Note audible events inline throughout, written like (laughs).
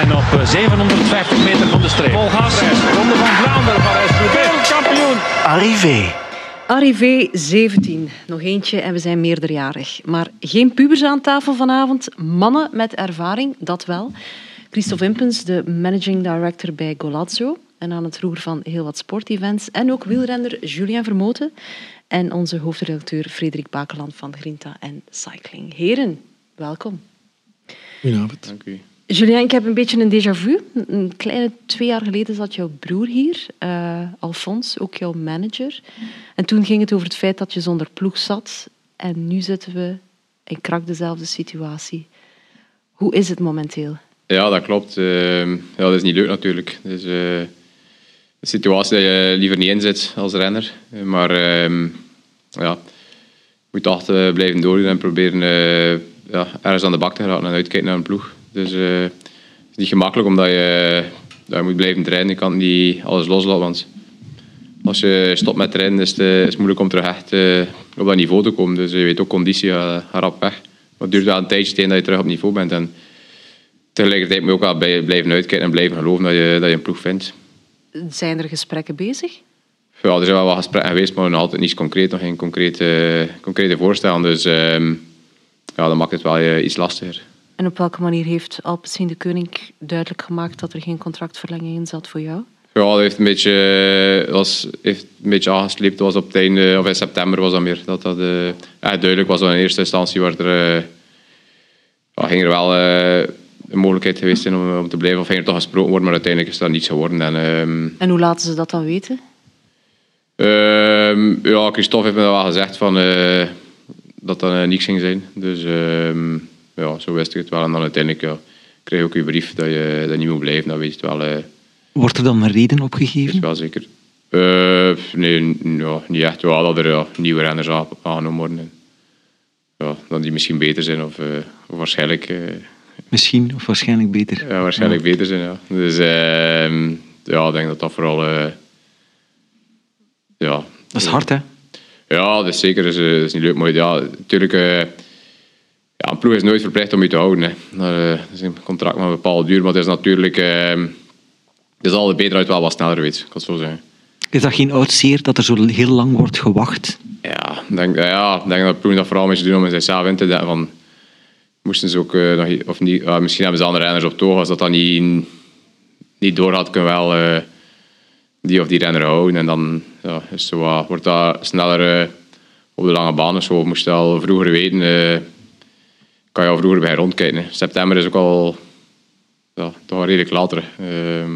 zijn op 750 eh, meter van de streep. Volgasreis, Ronde van Vlaanderen, Parijs-Roubaix, wereldkampioen. Arrivé. Arrivé 17. Nog eentje en we zijn meerderjarig. Maar geen pubers aan tafel vanavond. Mannen met ervaring, dat wel. Christophe Impens, de managing director bij Golazzo en aan het roer van heel wat sportevents. En ook wielrenner Julien Vermoten en onze hoofdredacteur Frederik Bakeland van Grinta en Cycling. Heren, welkom. Goedenavond. Dank u. Julien, ik heb een beetje een déjà vu. Een kleine twee jaar geleden zat jouw broer hier, uh, Alfons, ook jouw manager. En toen ging het over het feit dat je zonder ploeg zat. En nu zitten we in krak dezelfde situatie. Hoe is het momenteel? Ja, dat klopt. Ja, dat is niet leuk natuurlijk. Dus, uh, een situatie dat je liever niet in zit als renner. Maar uh, ja, je moet toch blijven doorgaan en proberen ja, ergens aan de bak te geraken en uitkijken naar een ploeg. Dus uh, het is niet gemakkelijk omdat je, dat je moet blijven trainen. Je kan niet alles loslaten. Want als je stopt met trainen is het, is het moeilijk om terug echt uh, op dat niveau te komen. Dus je weet ook, conditie gaat rap weg. Maar het duurt wel een tijdje tegen dat je terug op niveau bent. En tegelijkertijd moet je ook wel blijven uitkijken en blijven geloven dat je, dat je een ploeg vindt. Zijn er gesprekken bezig? Ja, er zijn wel wat gesprekken geweest, maar nog altijd niet concreet. Nog geen concrete, concrete voorstellen. Dus uh, ja, dat maakt het wel iets lastiger. En op welke manier heeft Alpecin de Koning duidelijk gemaakt dat er geen contractverlenging in zat voor jou? Ja, dat heeft een beetje, was, heeft een beetje aangesleept. was op het einde, of in september was dat meer. Dat dat uh, ja, duidelijk was in eerste instantie. Waar er, uh, ja, ging er wel uh, een mogelijkheid geweest zijn om, om, te blijven. Of ging er toch gesproken worden, maar uiteindelijk is dat niets geworden. En, ehm, en hoe laten ze dat dan weten? Ehm, ja, Christophe heeft me wel gezegd van, dat dat niets ging zijn. Dus ehm, ja, zo wist ik het wel. En dan uiteindelijk ja, kreeg ik ook je brief dat je, dat niet moet blijven. Dat weet je wel. Uh, Wordt er dan een reden opgegeven? Is wel zeker. Uh, nee, ja, niet echt. Wel dat er ja, nieuwe renners aangenomen worden. En, ja, dat die misschien beter zijn of, of waarschijnlijk... misschien of waarschijnlijk beter. Ja, waarschijnlijk ja. beter zijn, ja. Dus ehm, ja, ik denk dat dat vooral... ja, dat is hard, hè? Ja, dat is zeker. Dat is, dat is niet leuk. Maar ja, natuurlijk ja, een ploeg is nooit verplicht om je te houden. Hè. Dat is een contract met een bepaalde duur, maar het is natuurlijk... Uh, het is altijd beter uit wel wat sneller weet, kan zo zeggen. Is dat geen oud zeer dat er zo heel lang wordt gewacht? Ja, ik denk, ja, denk dat de ploeg dat vooral een beetje doen om zichzelf in te denken. Van, moesten ze ook uh, nog, of niet, uh, misschien hebben ze andere renners op toog, als dat dan niet, niet doorgaat, kunnen wel uh, die of die renner houden. En dan ja, is zo, wordt dat sneller op de lange banen. Zo moest je al vroeger weten kan je al vroeger bij rondkijken. September is ook al ja, toch al redelijk later. Uh,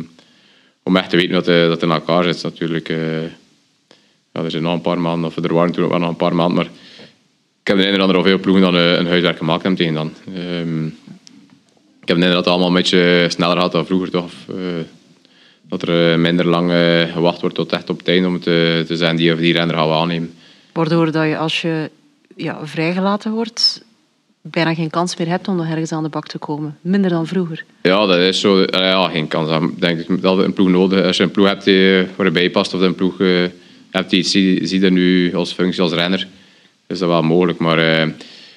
om echt te weten dat, dat in elkaar zit natuurlijk. Uh, ja, er zijn nog een paar maanden, of er waren toen wel nog een paar maanden, maar ik heb de ene al veel ploegen dan een huiswerk gemaakt hebben tegen dan. Um, ik heb het allemaal een beetje sneller gaat dan vroeger toch. Uh, dat er minder lang gewacht wordt tot echt op einde om te, te zijn die of die renner gaan we aannemen. Waardoor dat je als je ja, vrijgelaten wordt, bijna geen kans meer hebt om nog ergens aan de bak te komen. Minder dan vroeger. Ja, dat is zo. Ja, geen kans. Dan denk ik dat een ploeg nodig Als je een ploeg hebt die erbij past of een ploeg uh, hebt die zie, zie je nu als functie als renner, is dat wel mogelijk. Maar uh,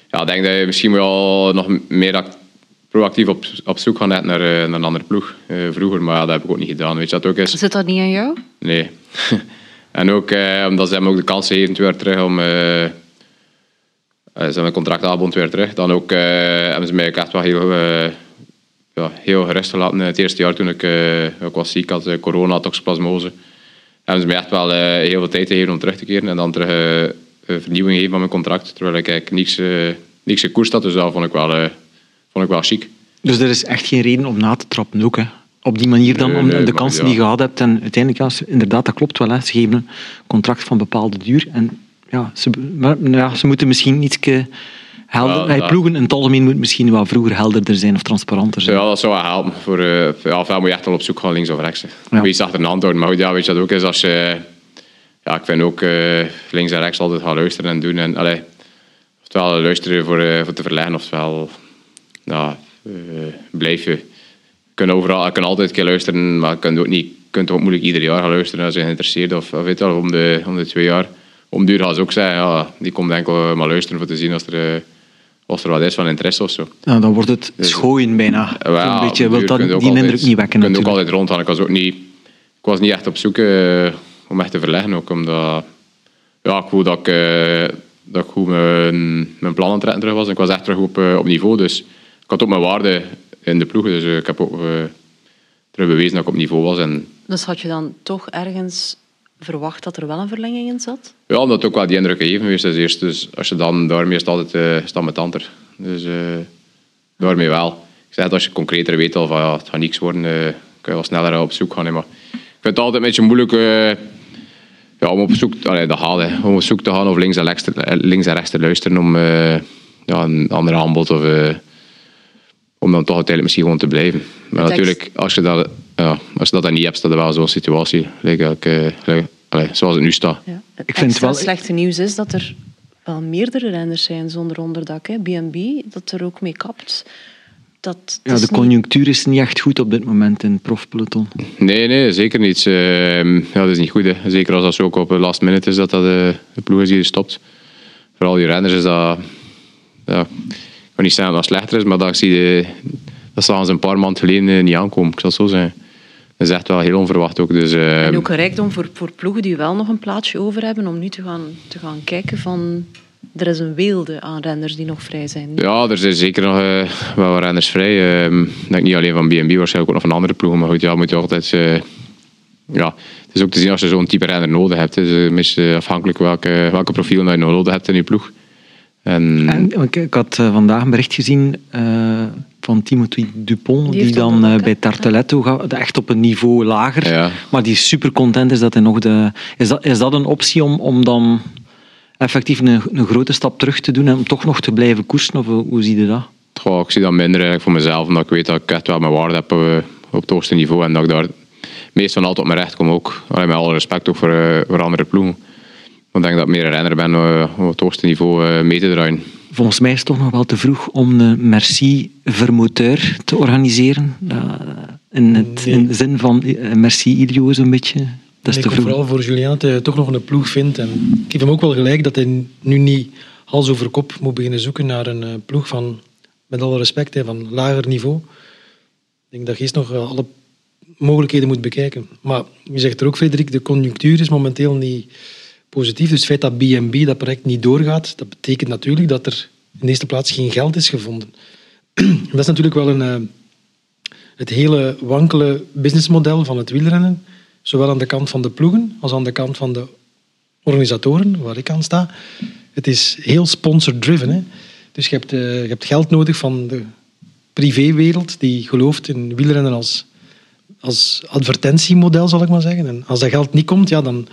ja, ik denk dat je misschien wel nog meer proactief op, op zoek gaat naar, naar een andere ploeg. Uh, vroeger, maar ja, dat heb ik ook niet gedaan. Weet je dat ook is? Zit dat niet aan jou? Nee. (laughs) en ook omdat ze hem ook de kans geven weer terug om zijn mijn contract aanbond weer terug. Dan ook uh, hebben ze mij ook echt wel heel, ja, heel gerust gelaten. Het eerste jaar toen ik, ik was ziek had, corona, toxoplasmose. Hebben ze mij echt wel heel veel tijd gegeven om terug te keren. En dan terug een vernieuwing geven van mijn contract. Terwijl ik eigenlijk niks, niks gekoerst had. Dus dat vond ik wel, vond ik wel chic. Dus er is echt geen reden om na te trappen ook, hè? Op die manier dan, om nee, de kansen ja. die je gehad hebt. En uiteindelijk, ja, inderdaad, dat klopt wel. Hè. Ze geven een contract van bepaalde duur. En ja, ze, maar, ja, ze moeten misschien iets helder... Ja, ploegen in het algemeen moet misschien wel vroeger helderder zijn of transparanter zijn. Ja, dat zou wel helpen. Voor, uh, ja, ofwel moet je echt wel op zoek gaan links of rechts. Ja. Wees achter een antwoord. Maar goed, ja, weet je dat ook is als je... Ja, ik vind ook uh, links en rechts altijd gaan luisteren en doen. En, allee, oftewel luisteren voor, uh, voor te verleggen, oftewel ja, blijf je... Je kunt, overal, je kunt altijd een keer luisteren, maar je kunt ook, niet, kunt ook moeilijk ieder jaar gaan luisteren als je geïnteresseerd of, of weet je wel, om de, om de twee jaar om duur gaan ze ook zeggen, ja, die komt enkel maar luisteren voor te zien als er, als er wat is van interesse of zo. Nou, dan wordt het schooien bijna. Ja, wel, een beetje, wil duur dat, kun je die ook indruk altijd- niet wekken Je kunt ook altijd rondgaan. Ik was ook niet, ik was niet echt op zoek eh, om echt te verleggen. Ook omdat ja, ik voelde dat ik, eh, dat ik goed mijn, mijn plan aan het trekken terug was. En ik was echt terug op, eh, op niveau. Dus ik had ook mijn waarde in de ploeg. Dus eh, ik heb ook eh, terug bewezen dat ik op niveau was. En Dus had je dan toch ergens verwacht dat er wel een verlenging in zat? ja, omdat ook wel die indruk geweest is eerst. Dus als je dan daarmee is het altijd uh, staat met tanter. Dus eh, daarmee wel. Ik zeg het, als je concreter weet al van ja, het gaat niks worden, eh, kun je wel sneller op zoek gaan. hè. Maar ik vind het altijd een beetje moeilijk eh, ja, om op zoek, allee, dat gaat, hè. om op zoek te gaan of links en rechts, te- eh, links en rechts te luisteren om eh, ja, een ander aanbod of eh, om dan toch uiteindelijk misschien gewoon te blijven. Maar natuurlijk, als je dat, ja, als je dat dan niet hebt, staat er wel zo'n situatie. Like, ik, eh, like, zoals het nu staat. Ja. Het Ik vind extra wel- slechte nieuws is dat er wel meerdere renners zijn zonder onderdak. hè. B&B, dat er ook mee kapt. Dat, dat Ja, de niet- conjunctuur is niet echt goed op dit moment in het profpeloton. Nee, nee, zeker niet. Ehm, ja, dat is niet goed. Hè. Zeker als dat zo ook op de last minute is dat dat de, de ploeg is die stopt. Vooral die renners is dat... Ja, ik kan niet zeggen dat het slechter is, maar dat zie je... Dat staan ze een paar maanden geleden eh, niet aankomen. Ik zal het zo zeggen. Dat is echt wel heel onverwacht ook. Dus, ehm, En ook een rijkdom voor, voor ploegen die wel nog een plaatsje over hebben om nu te gaan, te gaan kijken van... Er is een weelde aan renners die nog vrij zijn. Ja, er zijn zeker nog eh, wel wat renners vrij. Ehm, denk niet alleen van B&B, waarschijnlijk ook nog van andere ploegen. Maar goed, ja, moet je altijd... eh, ja, het is ook te zien als je zo'n type renner nodig hebt. Het is een beetje afhankelijk welke, welke profiel dat je nodig hebt in je ploeg. En, En, ik, ik had eh, vandaag een bericht gezien eh, van Timothy Dupont, Die dan eh, bij Tarteletto gaat, echt op een niveau lager. Ja. Maar die is super content is dat hij nog de. Is dat, is dat een optie om, om dan effectief een, een grote stap terug te doen en om toch nog te blijven koersen? Of hoe, zie je dat? goh, ik zie dat minder eigenlijk voor mezelf, omdat ik weet dat ik echt wel mijn waarde heb op het hoogste niveau. En dat ik daar meestal altijd op mijn recht kom ook. Allee, met alle respect ook voor, eh, voor andere ploegen. Ik denk dat ik meer een renner ben eh, om op het hoogste niveau eh, mee te draaien. Volgens mij is het toch nog wel te vroeg om een Merci Vermoteur te organiseren. Dat, in, het, in de zin van eh, Merci Ilio zo'n beetje. Dat is ik te vooral voor Julien dat hij toch nog een ploeg vindt. En ik geef hem ook wel gelijk dat hij nu niet hals over kop moet beginnen zoeken naar een eh, ploeg van, met alle respect, hè, van lager niveau. Ik denk dat je eerst nog eh, alle mogelijkheden moet bekijken. Maar je zegt er ook, Frederik, de conjunctuur is momenteel niet positief. Dus het feit dat B&B dat project niet doorgaat, dat betekent natuurlijk dat er in de eerste plaats geen geld is gevonden. (clears throat) dat is natuurlijk wel een, eh, het hele wankele businessmodel van het wielrennen, zowel aan de kant van de ploegen als aan de kant van de organisatoren, waar ik aan sta. Het is heel sponsor-driven. Dus je hebt, eh, je hebt geld nodig van de privéwereld die gelooft in wielrennen als, als advertentiemodel, zal ik maar zeggen. En als dat geld niet komt, ja, dan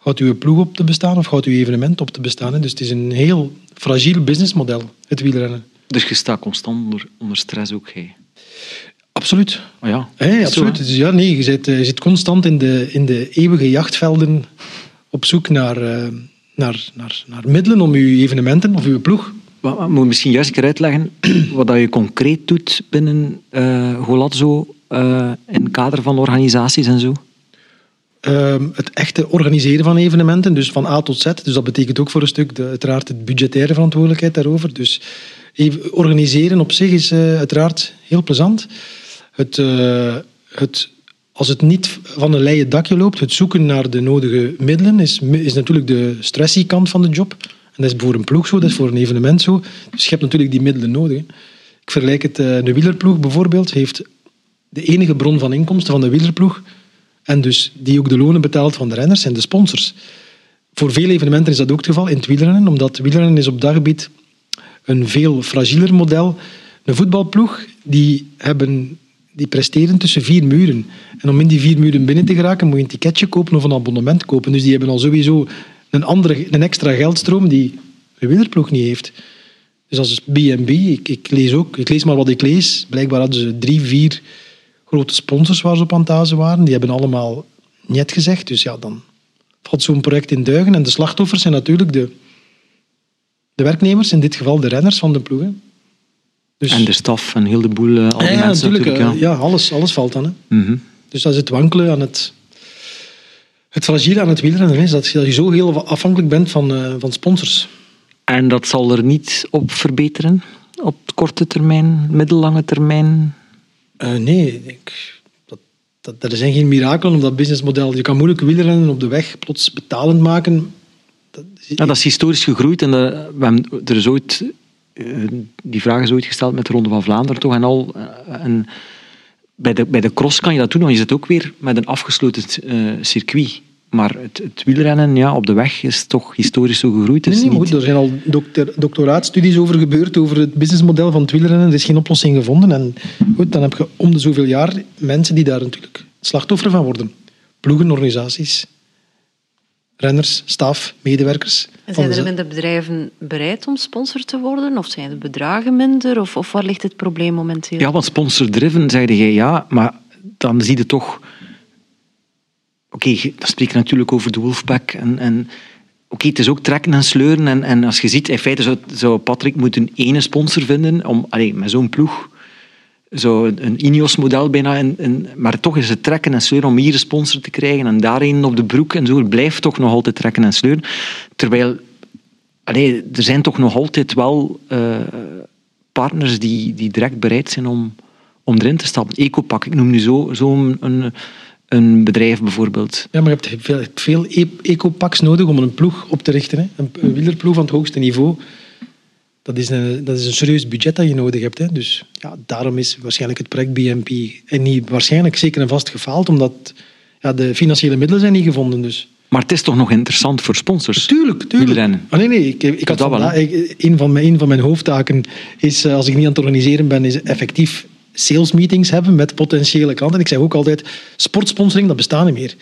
houdt uw ploeg op te bestaan of houdt uw evenement op te bestaan. hè. Dus het is een heel fragiel businessmodel, het wielrennen. Dus je staat constant onder, onder stress ook. Hey. Absoluut. Oh ja, Hey, absoluut. hè? Dus ja, nee, je, zit, eh, je zit constant in de, in de eeuwige jachtvelden op zoek naar, eh, naar, naar, naar middelen om je evenementen of je ploeg. Maar, moet je misschien juist keer uitleggen (clears throat) wat dat je concreet doet binnen eh Golazzo in het kader van organisaties en zo? Ehm, het echte organiseren van evenementen, dus van A tot Z. Dus dat betekent ook voor een stuk de, uiteraard de budgettaire verantwoordelijkheid daarover. Dus even organiseren op zich is eh, uiteraard heel plezant. Het, eh, het, als het niet van een leien dakje loopt, het zoeken naar de nodige middelen, is, is natuurlijk de stressie kant van de job. En dat is voor een ploeg zo, dat is voor een evenement zo. Dus je hebt natuurlijk die middelen nodig. Ik vergelijk het, eh, de wielerploeg bijvoorbeeld heeft de enige bron van inkomsten van de wielerploeg en dus die ook de lonen betaalt van de renners en de sponsors. Voor veel evenementen is dat ook het geval in het wielrennen, omdat wielrennen is op dat gebied een veel fragieler model. Een voetbalploeg, die, hebben, die presteren tussen vier muren. En om in die vier muren binnen te geraken, moet je een ticketje kopen of een abonnement kopen. Dus die hebben al sowieso een, andere, een extra geldstroom die de wielerploeg niet heeft. Dus als B&B, ik, ik lees ook, ik lees maar wat ik lees. Blijkbaar hadden ze drie, vier grote sponsors waar ze op aan het waren. Die hebben allemaal niet gezegd. Dus ja, dan valt zo'n project in duigen. En de slachtoffers zijn natuurlijk de, de werknemers, in dit geval de renners van de ploegen. Dus, En de staf en heel de boel, eh, al die ja, mensen natuurlijk. natuurlijk. eh, ja. ja, alles, alles valt dan. Hè. Mhm. Dus dat is het wankelen aan het... Het fragiele aan het wielrennen is dat je, dat je zo heel afhankelijk bent van, eh, van sponsors. En dat zal er niet op verbeteren? Op korte termijn, middellange termijn? Uh, nee, ik, dat, dat, zijn geen mirakelen op dat businessmodel. Je kan moeilijk wielrennen op de weg plots betalend maken. Dat is, ja, dat is historisch gegroeid en dat, we hebben, er is ooit, uh, die vraag is ooit gesteld met de Ronde van Vlaanderen toch en al. En bij de, bij de cross kan je dat doen, want je zit ook weer met een afgesloten circuit. Maar het, het, wielrennen ja, op de weg is toch historisch zo gegroeid. Nee, nee, goed, er zijn al doctor, doctoraatstudies over gebeurd, over het businessmodel van het wielrennen. Er is geen oplossing gevonden. En goed, dan heb je om de zoveel jaar mensen die daar natuurlijk slachtoffer van worden. Ploegen, organisaties, renners, staf, medewerkers. En zijn er minder bedrijven bereid om sponsor te worden? Of zijn de bedragen minder? Of, of waar ligt het probleem momenteel? Ja, want sponsor-driven, zeide jij ja, maar dan zie je toch Oké, okay, dan spreek je natuurlijk over de Wolfpack. En, en Oké, het is ook trekken en sleuren. En, en als je ziet, in feite zou, zou Patrick moeten ene sponsor vinden om, allez, met zo'n ploeg. Zo een Ineos-model bijna. En, maar toch is het trekken en sleuren om hier een sponsor te krijgen en daar een op de broek en zo. Het blijft toch nog altijd trekken en sleuren. Terwijl, allez, er zijn toch nog altijd wel uh, partners die, die direct bereid zijn om, om erin te stappen. Ecopak, ik noem nu zo, zo een een bedrijf bijvoorbeeld. Ja, maar je hebt veel, veel e- ecopacks nodig om een ploeg op te richten. Hè. Een, wielerploeg van het hoogste niveau. Dat is, een, dat is een serieus budget dat je nodig hebt. Hè. Dus ja, daarom is waarschijnlijk het project BNP en niet waarschijnlijk zeker en vast gefaald, omdat ja, de financiële middelen zijn niet gevonden. Dus. Maar het is toch nog interessant voor sponsors? Tuurlijk, tuurlijk. Ah, nee, nee, ik, ik had vandaag, een, van mijn, een van mijn hoofdtaken is, eh, als ik niet aan het organiseren ben, is effectief sales meetings hebben met potentiële klanten. Ik zeg ook altijd, sportsponsoring, dat bestaat niet meer.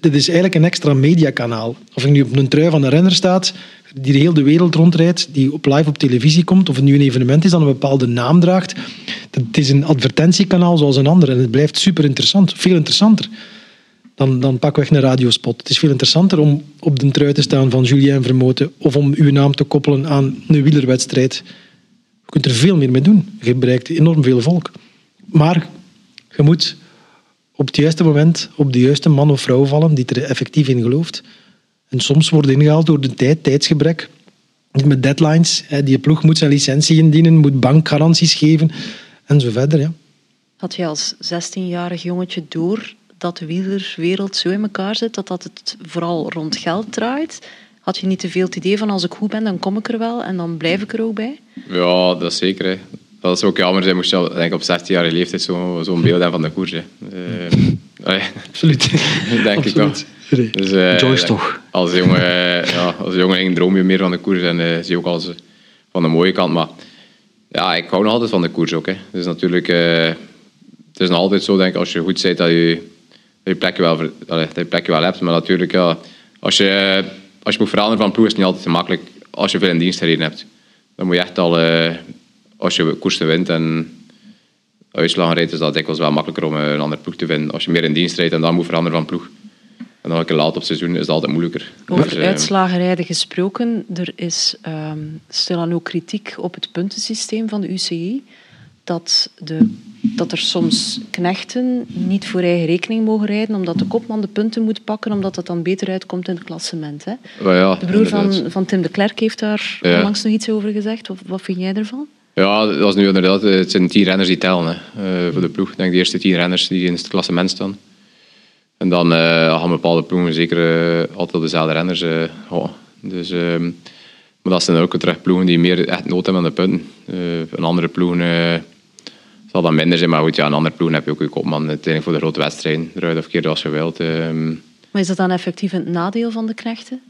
Dit is eigenlijk een extra mediakanaal. Of ik nu op een trui van een renner staat, die de hele wereld rondrijdt, die op live op televisie komt, of het nu een evenement is dat een bepaalde naam draagt. Het is een advertentiekanaal zoals een ander en het blijft super interessant. Veel interessanter dan, dan pakweg een radiospot. Het is veel interessanter om op de trui te staan van Julien Vermoten of om uw naam te koppelen aan een wielerwedstrijd kunt er veel meer mee doen. Je bereikt enorm veel volk. Maar je moet op het juiste moment op de juiste man of vrouw vallen die er effectief in gelooft. En soms wordt ingehaald door de tijd, tijdsgebrek. Met deadlines. Die ploeg moet zijn licentie indienen, moet bankgaranties geven en zo verder. Ja. Had je als 16-jarig jongetje door dat de wielerwereld zo in elkaar zit, dat dat het vooral rond geld draait? Had je niet te veel het idee van als ik goed ben, dan kom ik er wel en dan blijf ik er ook bij? Ja, dat is zeker. Hè. Dat is ook jammer. Zij moest je denk op 16-jarige leeftijd zo'n zo beeld hebben van de koers. Hè. Uh, Absoluut. (laughs) denk ik wel. Dus, uh, Joyce toch? Als jongen, uh, ja, als jongen droom je meer van de koers en uh, zie je ook als van de mooie kant. Maar ja, ik hou nog altijd van de koers ook. Hè. Dus natuurlijk, het is nog altijd zo, denk ik, als je goed zit dat je je plekje wel, dat je plekje wel hebt. Maar natuurlijk, ja, als je als je moet veranderen van ploeg is het niet altijd te makkelijk als je veel in dienst gereden hebt. Dan moet je echt al, uh, als je koersen wint en uitslagen rijdt, is dat dikwijls wel makkelijker om een andere ploeg te vinden. Als je meer in dienst rijdt en dan moet veranderen van ploeg. En dan een keer laat op seizoen is dat altijd moeilijker. Over dus, uitslagenrijden gesproken, er is um, stilaan ook kritiek op het puntensysteem van de UCI. Dat de dat er soms knechten niet voor eigen rekening mogen rijden, omdat de kopman de punten moet pakken, omdat dat dan beter uitkomt in het klassement. Hè? Ja, de broer van, van Tim de Klerk heeft daar ja. onlangs nog iets over gezegd. Wat, wat vind jij ervan? Ja, dat is nu inderdaad, het zijn tien renners die tellen hè, uh, voor de ploeg. Ik denk de eerste tien renners die in het klassement staan. En dan uh, gaan bepaalde ploegen zeker uh, altijd dezelfde renners. Oh. Dus, ehm, maar dat zijn ook terug ploegen die meer echt nood hebben aan de punten. een andere ploegen zal dat minder zijn. Maar goed, ja, een andere ploeg heb je ook je kopman. Uiteindelijk voor de grote wedstrijden, eruit of keer als je wilt. Ehm. Maar is dat dan effectief een nadeel van de knechten?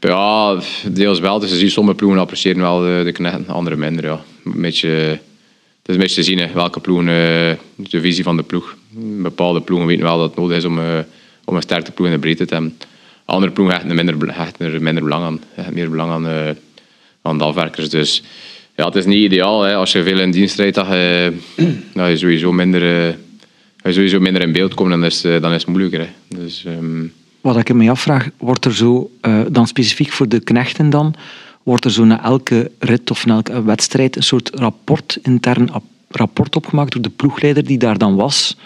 Ja, deels wel. Dus je ziet sommige ploegen appreciëren wel de, de knechten, andere minder. Ja. Een beetje, het is een beetje te zien hè, welke ploegen, uh, de visie van de ploeg. Bepaalde ploegen weten wel dat het nodig is om, uh, om een sterke ploeg in de breedte te hebben. Andere ploegen hechten er minder, hechten er minder belang aan. Hechten meer belang aan, uh, aan de afwerkers. Dus ja, het is niet ideaal. Hè. Als je veel in dienst rijdt, dan je, (clears throat) je sowieso minder, uh, je sowieso minder in beeld komt, dan is, uh, dan is het moeilijker. Hè. Dus, um... Wat ik me afvraag, wordt er zo, uh, dan specifiek voor de knechten dan, wordt er zo na elke rit of na elke wedstrijd een soort rapport, intern rapport opgemaakt door de ploegleider die daar dan was?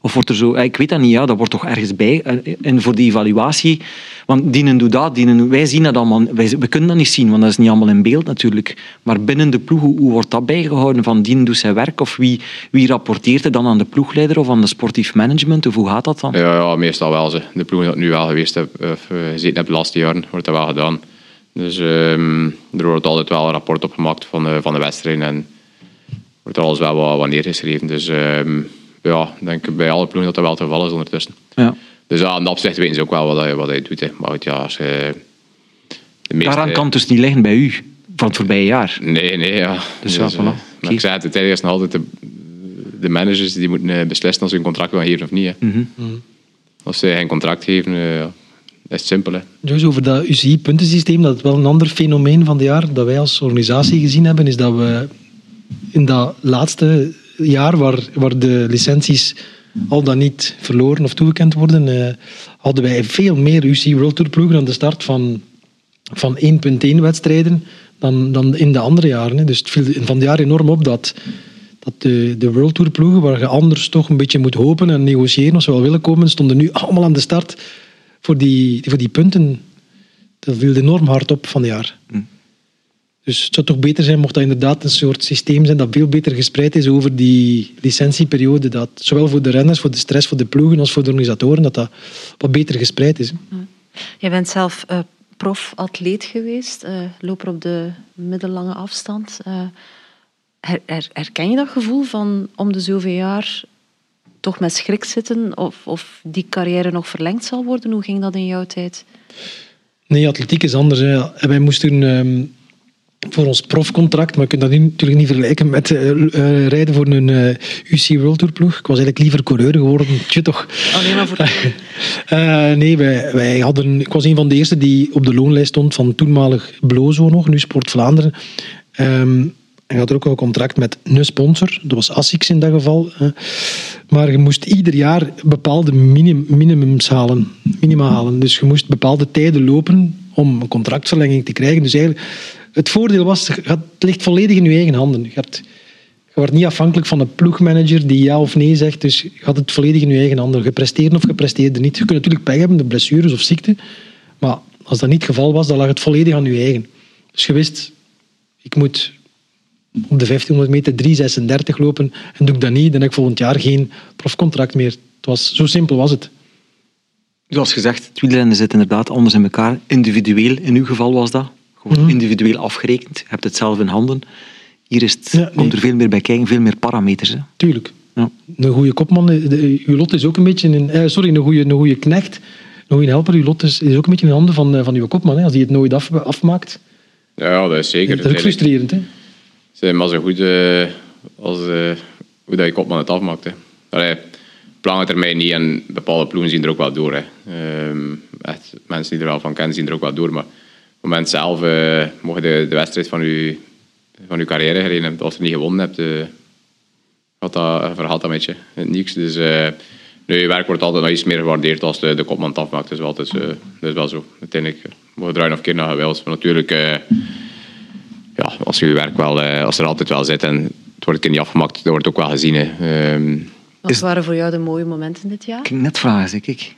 Of wordt er zo... Ik weet dat niet, ja, dat wordt toch ergens bij. En voor die evaluatie... Want dienen doet dat, dienen, wij zien dat allemaal... We kunnen dat niet zien, want dat is niet allemaal in beeld natuurlijk. Maar binnen de ploeg, hoe, wordt dat bijgehouden? Van dienen doet zijn werk? Of wie, wie rapporteert het dan aan de ploegleider of aan de sportief management? Of hoe gaat dat dan? Ja, ja meestal wel. Ze. De ploeg dat nu wel geweest heb, of, uh, gezeten heb de laatste jaren, wordt dat wel gedaan. Dus um, er wordt altijd wel een rapport opgemaakt van van de wedstrijd en wordt alles wel wat, wat neergeschreven. Dus um, ja, ik denk bij alle ploegen dat dat wel het geval is ondertussen. Ja. Dus ja, in dat opzicht weten ze ook wel wat hij, wat hij doet. Hè. Maar goed, ja, als je de meeste... Daaraan kan het dus niet liggen bij u van het voorbije jaar? Nee, nee, ja. Dus, dus ja, voilà. uh, ik zei het, is nog altijd de, de, managers die moeten eh, beslissen of ze een contract willen geven of niet. Hè. Mm -hmm. Als ze geen contract geven, uh, is het simpel. Hè. Dus over dat UCI-puntensysteem, dat is wel een ander fenomeen van het jaar dat wij als organisatie gezien hebben, is dat we in dat laatste jaar waar, waar de licenties al dan niet verloren of toegekend worden, uh, hadden wij veel meer UCI World Tour ploegen aan de start van, van 1.1 wedstrijden dan, dan in de andere jaren. Hè. Dus het viel van het jaar enorm op dat, dat de, de World Tour ploegen, waar je anders toch een beetje moet hopen en negociëren of ze wel willen komen, stonden nu allemaal aan de start voor die, voor die punten. Dat viel enorm hard op van het jaar. Hm. Dus het zou toch beter zijn mocht dat inderdaad een soort systeem zijn dat veel beter gespreid is over die licentieperiode. Dat zowel voor de renners, voor de stress, voor de ploegen als voor de organisatoren, dat dat wat beter gespreid is. Jij bent zelf uh, prof-atleet geweest, uh, loper op de middellange afstand. Uh, her, herken je dat gevoel van om de zoveel jaar toch met schrik zitten of, of die carrière nog verlengd zal worden? Hoe ging dat in jouw tijd? Nee, atletiek is anders. Hè. Wij moesten um, voor ons profcontract, maar je kunt dat natuurlijk niet vergelijken met uh, uh, rijden voor een uh, UC World Tour ploeg. Ik was eigenlijk liever coureur geworden. (laughs) Tje toch. Alleen maar voor (laughs) Nee, wij, wij hadden, ik was een van de eerste die op de loonlijst stond van toenmalig Blozo nog, nu Sport Vlaanderen. Um, en had er ook al een contract met een sponsor. Dat was ASICS in dat geval. Maar je moest ieder jaar bepaalde minim, minimums halen. Minima halen. Dus je moest bepaalde tijden lopen om een contractverlenging te krijgen. Dus eigenlijk, het voordeel was, het ligt volledig in je eigen handen. Je, hebt, je wordt niet afhankelijk van een ploegmanager die ja of nee zegt. Dus je had het volledig in je eigen handen. Gepresteerd of gepresteerde niet. Je kunt natuurlijk pech hebben, de blessures of ziekte. Maar als dat niet het geval was, dan lag het volledig aan je eigen. Dus je wist, ik moet op de 1500 meter 3,36 lopen en doe ik dat niet, dan heb ik volgend jaar geen profcontract meer. Het was, zo simpel was het. Zoals gezegd, het wielrennen zit inderdaad anders in elkaar. Individueel, in uw geval was dat. Gewoon mhm. individueel afgerekend. Je hebt het zelf in handen. Hier is het, komt er veel meer bij kijken, veel meer parameters. Hè. Tuurlijk. Ja. Een goede kopman, de, uw lot is ook een beetje... Een, eh, sorry, een goede, een goede knecht, een goede helper. Uw lot is, is ook een beetje in de handen van, eh, van uw kopman. Hè, als hij het nooit af, afmaakt. Ja, dat is zeker. Dat is ook frustrerend. Hè? zijn maar zo goed uh, als uh, hoe dat je kopman het afmaakt. Hè. Allee, op lange termijn niet en bepaalde ploegen zien er ook wel door. Hè. Uh, echt, mensen die er wel van kennen zien er ook wel door. Maar het moment zelf uh, mocht je de, de, wedstrijd van je, van je carrière gereden hebben. Als je niet gewonnen hebt, gaat dat, verhaalt dat met je. Niks. Dus nu, je werk wordt altijd nog iets meer gewaardeerd als de, de kopman het afmaakt. Dat is wel, dus, dat is wel zo. Uiteindelijk mogen draaien of keer naar geweld. Maar natuurlijk ja, als je je werk wel, uh, als er altijd wel zit en het wordt een niet afgemaakt, dat wordt ook wel gezien. Um, Wat waren voor jou de mooie momenten dit jaar? Ik ging net vragen, zeg ik.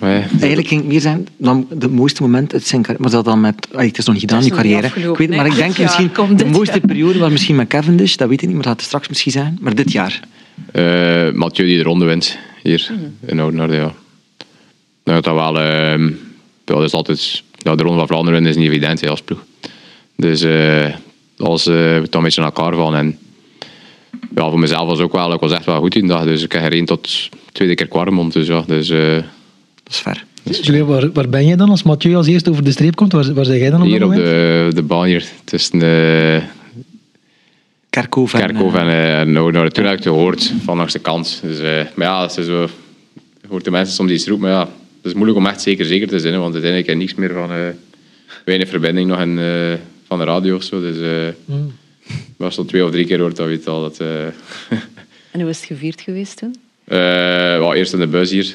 Eigenlijk ging het meer zijn dan de mooiste moment uit zijn carrière. Maar dat dan met, het is nog niet gedaan, je carrière. Ik weet, maar ik denk misschien, de mooiste periode was misschien met Cavendish, dat weet ik niet, maar dat gaat straks misschien zijn. Maar dit jaar? Uh, Mathieu die de ronde wint, hier mm. in Oudenaarde, ja. Nou, dat wel, uh, dat is altijd, ja, de ronde van Vlaanderen is niet evident als ploeg. Dus uh, als uh, we dan een beetje naar elkaar vallen. En ja, voor mezelf was ook wel, ik was echt wel goed in dag. Dus ik heb gereden tot tweede keer kwarmond. Dus ja, dus, uh, dat is ver. Jullie, waar, waar ben je dan als Mathieu als eerste over de streep komt? Waar, waar jij dan op Hier op de, de baan hier tussen de... Kerkhof en... Kerkhof en, uh, nou, nou, toen heb ik het gehoord van langs de kant. Dus, uh, maar ja, dat is zo... Je hoort de mensen soms iets roepen, maar ja, het is moeilijk om echt zeker zeker te zijn, want uiteindelijk heb ik niks meer van... Uh, weinig verbinding nog in, van de radio of zo. Dus uh, mm. was al twee of drie keer hoort dat weet al. Dat, uh... (laughs) en hoe is het gevierd geweest toen? Uh, well, eerst in de bus hier.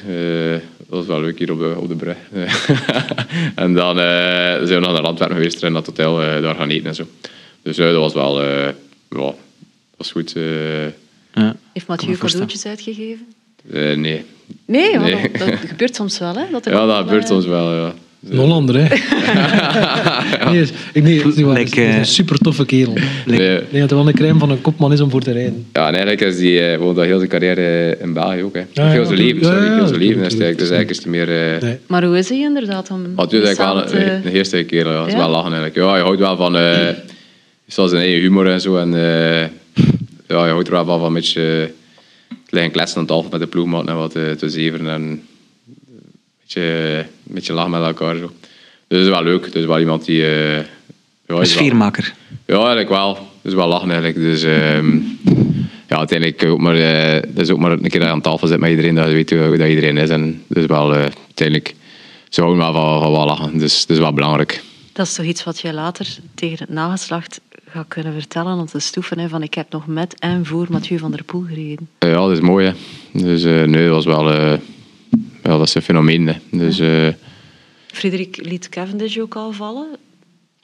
Dat was wel leuk hier op de, op de brug. (laughs) en dan zijn we nog naar Antwerpen geweest en dat hotel daar gaan eten en zo. Dus dat was wel ja, dat was goed. Ja. Heeft Mathieu cadeautjes uitgegeven? Eh, nee. Nee, Nee. Dat, dat gebeurt soms wel. Hè, dat Ja, dat gebeurt eh, soms wel, ja. Een Hollander, hè? (laughs) Nee, is- ik- nee, het is niet waar. Het is- is eh, een super toffe kerel. Ik Nee. denk dat hij wel een crème van een kopman is om voor te rijden. Ja, en eigenlijk is die eh, woont al heel zijn carrière in België ook. Hè. Ja, heel ja, zijn leven, ja, sorry. ja, heel zijn leven. Dus eigenlijk is het meer... eh, Nee. Maar hoe is hij inderdaad? Om Maar het is eigenlijk wel een, een eerste keer. Ja. Het is wel lachen eigenlijk. Ja, je houdt wel van... eh zoals zijn eigen humor en zo. En eh, ja, je houdt er wel van, van een beetje... eh, het liggen kletsen aan tafel met de ploegmaat en wat eh, te zeveren. En een beetje, een beetje lachen met elkaar. Zo. Dus het is wel leuk. Het is wel iemand die... eh, ja, Een wel- sfeermaker. ja, eigenlijk wel. Het is wel lachen eigenlijk. Dus ehm, ja, uiteindelijk ook maar, eh, dat is ook maar een keer dat je aan tafel zit met iedereen, dat je weet hoe, dat iedereen is. En dus wel eh, uiteindelijk, ze houden wel van, van wel lachen. Dus dat is wel belangrijk. Dat is toch iets wat je later tegen het nageslacht gaat kunnen vertellen om te stoeven. Hè, van ik heb nog met en voor Mathieu van der Poel gereden. Ja, dat is mooi hè. Dus eh, nee, dat was wel, eh, ja, dat is een fenomeen. Hè. Dus eh, Frederik liet Cavendish ook al vallen.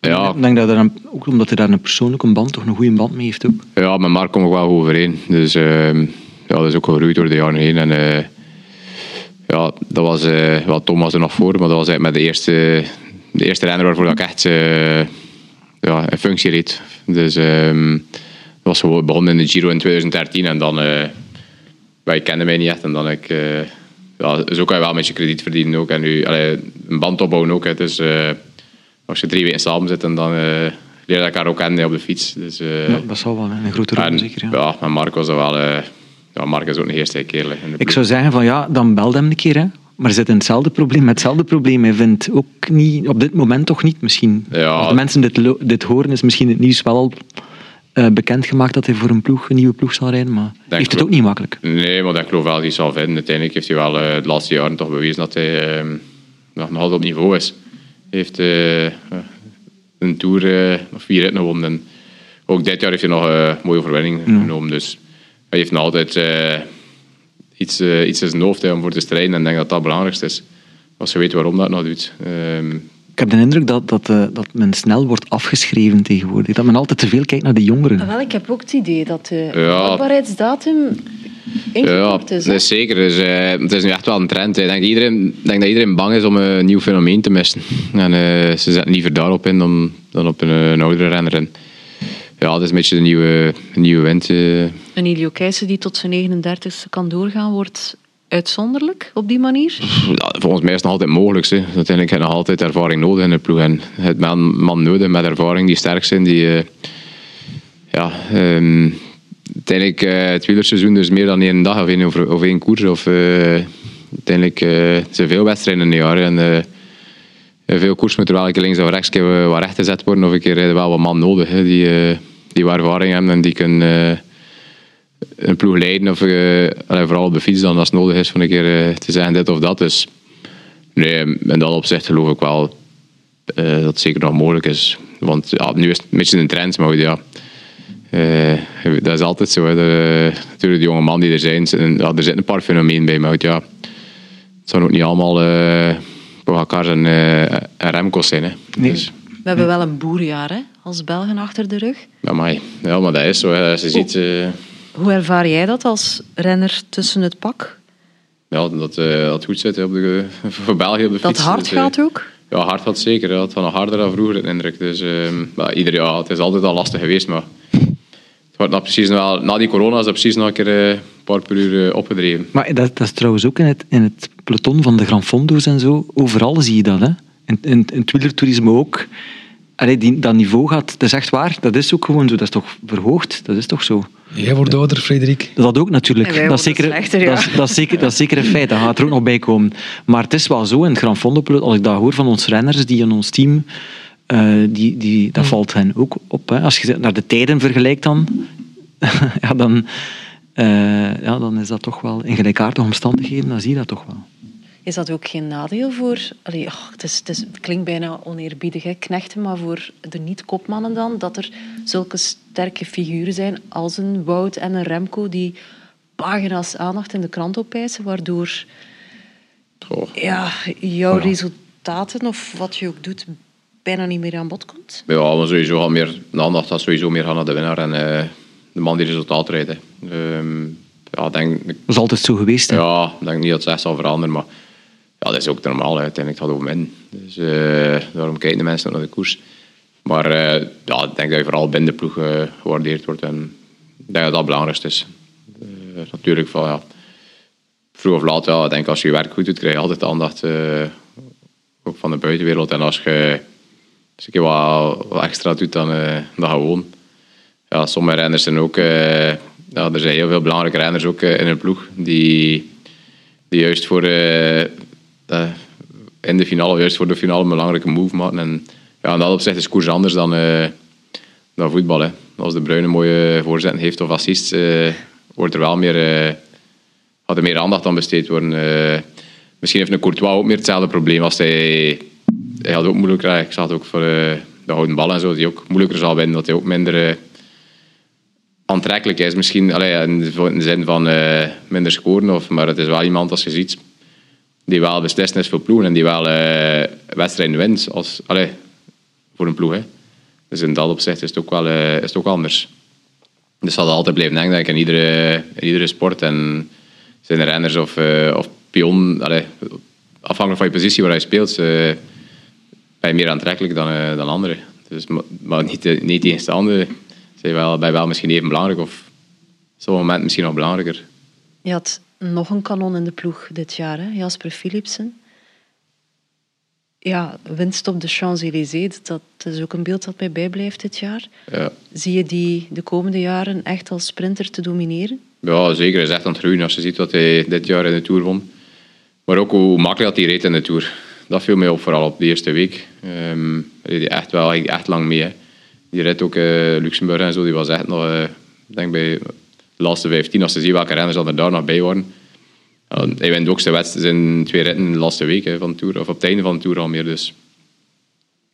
ja, Ik denk dat er een- ook omdat hij daar een persoonlijke band, toch een goede band mee heeft ook. Ja, met Mark kom ik wel goed overeen. Dus ehm, ja, dat is ook gegroeid door de jaren heen. En, eh, ja, dat was, eh wel, Tom was er nog voor, maar dat was eigenlijk met de eerste, de eerste renner waarvoor ik echt eh, ja, in functie reed. Dus ehm, dat was gewoon begonnen in de Giro in 2013 en dan, eh wij kenden mij niet echt en dan ik, eh, ja, zo kan je wel een beetje krediet verdienen ook en nu allee, een band opbouwen ook. Hè. Dus als je drie weken samen zit en dan eh, leer je elkaar ook kennen op de fiets. Dus, eh, Ja, dat zal wel een grote rol zeker. Ja. ja, maar Mark was er wel... ja, Mark is ook een eerste de Ik zou zeggen van ja, dan bel hem een keer. Hè. Maar zit in hetzelfde probleem, met hetzelfde probleem. Hij vindt ook niet, op dit moment toch niet misschien. Ja. Als de mensen dit, dit horen, is misschien het nieuws wel al eh, bekendgemaakt dat hij voor een, ploeg, een nieuwe ploeg zal rijden. Maar heeft het ook niet makkelijk. Nee, maar ik geloof wel dat hij zal vinden. Uiteindelijk heeft hij wel eh, de laatste jaren toch bewezen dat hij eh, nog altijd op niveau is. Hij heeft eh, een Tour nog vier ritten gewonnen. En ook dit jaar heeft hij nog een mooie overwinning genomen. Dus hij heeft nog altijd iets, iets in zijn hoofd hè, om voor te strijden. En ik denk dat dat het belangrijkste is. Als je weet waarom dat nog doet. Ehm, Ik heb de indruk dat, dat, eh, dat men snel wordt afgeschreven tegenwoordig. Dat men altijd te veel kijkt naar de jongeren. Ah, wel, ik heb ook het idee dat de Ja. houdbaarheidsdatum Ja, ingekort is. dat hè. is zeker. Dus, eh, het is nu echt wel een trend. Ik denk, dat iedereen, ik denk dat iedereen bang is om een nieuw fenomeen te missen. En eh, ze zetten liever daarop in dan, dan op een, een oudere renner. En, ja, dat is een beetje de nieuwe, nieuwe wind. eh. Een Ilio Keijsen die tot zijn 39ste kan doorgaan, wordt uitzonderlijk op die manier. Ja, volgens mij is het nog altijd mogelijk. Hè. Uiteindelijk heb nog altijd ervaring nodig in de ploeg. En het man, man nodig met ervaring die sterk zijn. Die, eh, ja, ehm, uiteindelijk eh, het wielerseizoen is meer dan één dag of één, over- of één koers. Of, eh, uiteindelijk zijn veel wedstrijden in een jaar. En, veel koers moeten links of rechts wat recht gezet worden. Of een keer wel wat man nodig hè, die, die ervaring hebben en die kunnen een ploeg leiden. Of eh, allee, vooral op de fiets dan als het nodig is van een keer eh, te zeggen dit of dat. Dus nee, in dat opzicht geloof ik wel eh, dat het zeker nog mogelijk is. Want ja, nu is het een beetje een trend, maar ja. Eh, dat is altijd zo. Hè. De, natuurlijk, de jonge man die er zijn, zitten- ja, er zitten een paar fenomenen bij. Maar ja, het zou ook niet allemaal uh, Pogacar en, eh en Remco's zijn. Hè. Nee. Dus, We hebben wel een boerjaar hè, als Belgen achter de rug. ja, maar, ja, maar dat is zo. Hè. Je ziet... eh, Hoe ervaar jij dat als renner tussen het pak? ja, dat eh, dat goed zit hè, op de, (laughs) voor België op de Dat fiets. hard Dus, eh, gaat ook? Ja, hard gaat zeker. hè. Het gaat nog harder dan vroeger, de indruk. Dus, ehm, maar ieder jaar, het is altijd al lastig geweest, maar het wordt nog precies wel, na die corona is dat precies nog een keer eh, een paar per uur opgedreven. Maar dat, dat is trouwens ook in het, in het peloton van de Gran Fondo's en zo. Overal zie je dat. Hè. In, in, in het wielertoerisme ook. Allee, die, dat niveau gaat, dat is echt waar. Dat is ook gewoon zo. Dat is toch verhoogd? Dat is toch zo? Jij wordt ouder, Frederik. Dat ook natuurlijk. Dat, is zeker, slechter, ja. dat, is, dat, is zeker, dat is zeker een feit. Dat gaat er ook nog bij komen. Maar het is wel zo in het Gran Fondo peloton, als ik dat hoor van onze renners die in ons team, eh, die, die, dat valt hen ook op. Hè. Als je naar de tijden vergelijkt dan, (laughs) ja, dan, eh, ja, dan is dat toch wel in gelijkaardige omstandigheden, dan zie je dat toch wel. Is dat ook geen nadeel voor... Allee, oh, het, is, het, is, het klinkt bijna oneerbiedig, hè, knechten, maar voor de niet-kopmannen dan, dat er zulke sterke figuren zijn als een Wout en een Remco die pagina's aandacht in de krant opeisen, waardoor ja, jouw resultaten of wat je ook doet bijna niet meer aan bod komt? Ja, maar sowieso gaat meer, de aandacht gaat sowieso meer gaan naar de winnaar en eh, de man die resultaat rijdt. Ehm, ja, ja, denk, Dat is altijd zo geweest. Hè? ja, ik denk niet dat het echt zal veranderen, maar ja, dat is ook normaal. Uiteindelijk gaat het over min. Dus eh, daarom kijken de mensen ook naar de koers. Maar eh, ja, ik denk dat je vooral binnen de ploeg eh, gewaardeerd wordt. En ik denk dat dat het belangrijkste is. Natuurlijk, van, ja, vroeg of laat, ja, ik denk als je je werk goed doet, krijg je altijd aandacht. ook van de buitenwereld. En als je, als keer wat, extra doet dan, gewoon. Ja, sommige renners zijn ook... ja, er zijn heel veel belangrijke renners ook in een ploeg. Die, die juist voor... eh, in de finale, juist voor de finale, een belangrijke move maken. En ja, in dat opzicht is koers anders dan, eh, dan voetbal. Hè. Als de Bruin een mooie voorzet heeft of assist, eh, wordt er wel meer, gaat er meer aandacht aan besteed worden. Misschien heeft een Courtois ook meer hetzelfde probleem als hij... Hij had ook moeilijker, ik zag het ook voor de houden bal en zo, die ook moeilijker zal winnen, dat hij ook minder aantrekkelijk is. Misschien allee, in de in de zin van minder scoren, of, maar het is wel iemand, als je ziet, die wel beslissend is voor ploegen en die wel eh, wedstrijden wint als, allee, voor een ploeg. Hè. Dus in dat opzicht is het ook wel, eh, is het ook anders. Dus dat zal altijd blijven denken, denk ik, in iedere, in iedere sport. En zijn er renners of, eh, of pion, allee, afhankelijk van je positie waar je speelt, ben je meer aantrekkelijk dan, dan anderen. Dus, maar, niet, niet tegenstaande zijn wel, je wel misschien even belangrijk of op zo'n moment misschien nog belangrijker. Nog een kanon in de ploeg dit jaar, hè? Jasper Philipsen. Ja, winst op de Champs-Élysées, dat is ook een beeld dat mij bijblijft dit jaar. Ja. Zie je die de komende jaren echt als sprinter te domineren? Ja, zeker. Hij is echt aan het groeien als je ziet wat hij dit jaar in de Tour won. Maar ook hoe makkelijk dat hij reed in de Tour. Dat viel mij op, vooral op de eerste week. Ehm reed hij echt wel echt, lang mee. Hè. Die reed ook eh, Luxemburg en zo. Die was echt nog, ik denk bij de laatste 15, als je ziet welke renners er daar nog bij waren. Ja, hij wint ook zijn wedstrijd in twee ritten in de laatste week hè, van de Tour. Of op het einde van de Tour al meer. Dus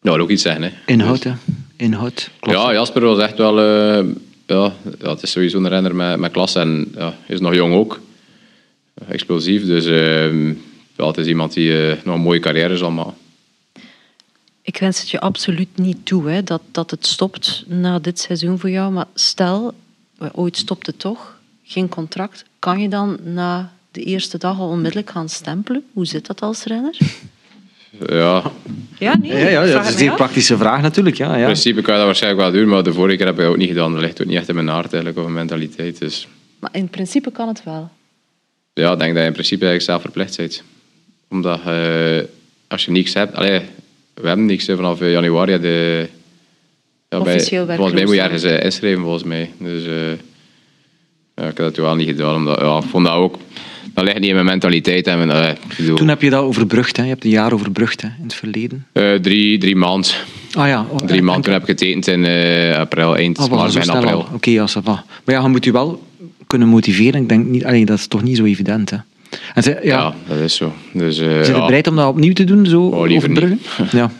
dat ook iets zeggen. Hè. Inhoud, hè. Inhoud. Klopt. Ja, Jasper was echt wel... eh, ja, ja, het is sowieso een renner met, met klasse. En ja, hij is nog jong ook. Explosief. Dus ehm, ja, het is iemand die eh, nog een mooie carrière zal maken. Ik wens het je absoluut niet toe hè, dat, dat het stopt na dit seizoen voor jou. Maar stel, ooit stopt het toch, geen contract. Kan je dan na de eerste dag al onmiddellijk gaan stempelen? Hoe zit dat als renner? Ja, Ja, nee. Ja, ja, vraag dat is een zeer praktische vraag natuurlijk. Ja, in ja. principe kan je dat waarschijnlijk wel doen. Maar de vorige keer heb ik dat ook niet gedaan. Dat ligt ook niet echt in mijn aard eigenlijk, of mijn mentaliteit. Dus Maar in principe kan het wel. ja, ik denk dat je in principe eigenlijk zelf verplicht bent. Omdat eh, als je niks hebt... Allee, we hebben niks hè, vanaf eh, januari. De, ja, Officieel Volgens mij moet je ergens eh, inschrijven, volgens mij. Dus eh, ja, ik heb dat toen wel niet gedaan. Omdat, ja, ik vond dat ook... Dat ligt niet in mijn mentaliteit. En mijn, eh, ik bedoel, Toen heb je dat overbrugd. Hè. Je hebt een jaar overbrugd hè, in het verleden. eh, drie, drie maanden. Ah ja. oh, Drie en- maanden. Toen heb ik getekend in eh, april, eind was maart, begin april. Oké, ja, ça va. Maar ja, je moet je wel kunnen motiveren. Ik denk niet, allee, dat is toch niet zo evident. Hè. En ze, ja, Ja, dat is zo. Dus, eh, Zijn je ja, bereid om dat opnieuw te doen? Zo Oh, liever niet. overbruggen? (laughs) Ja.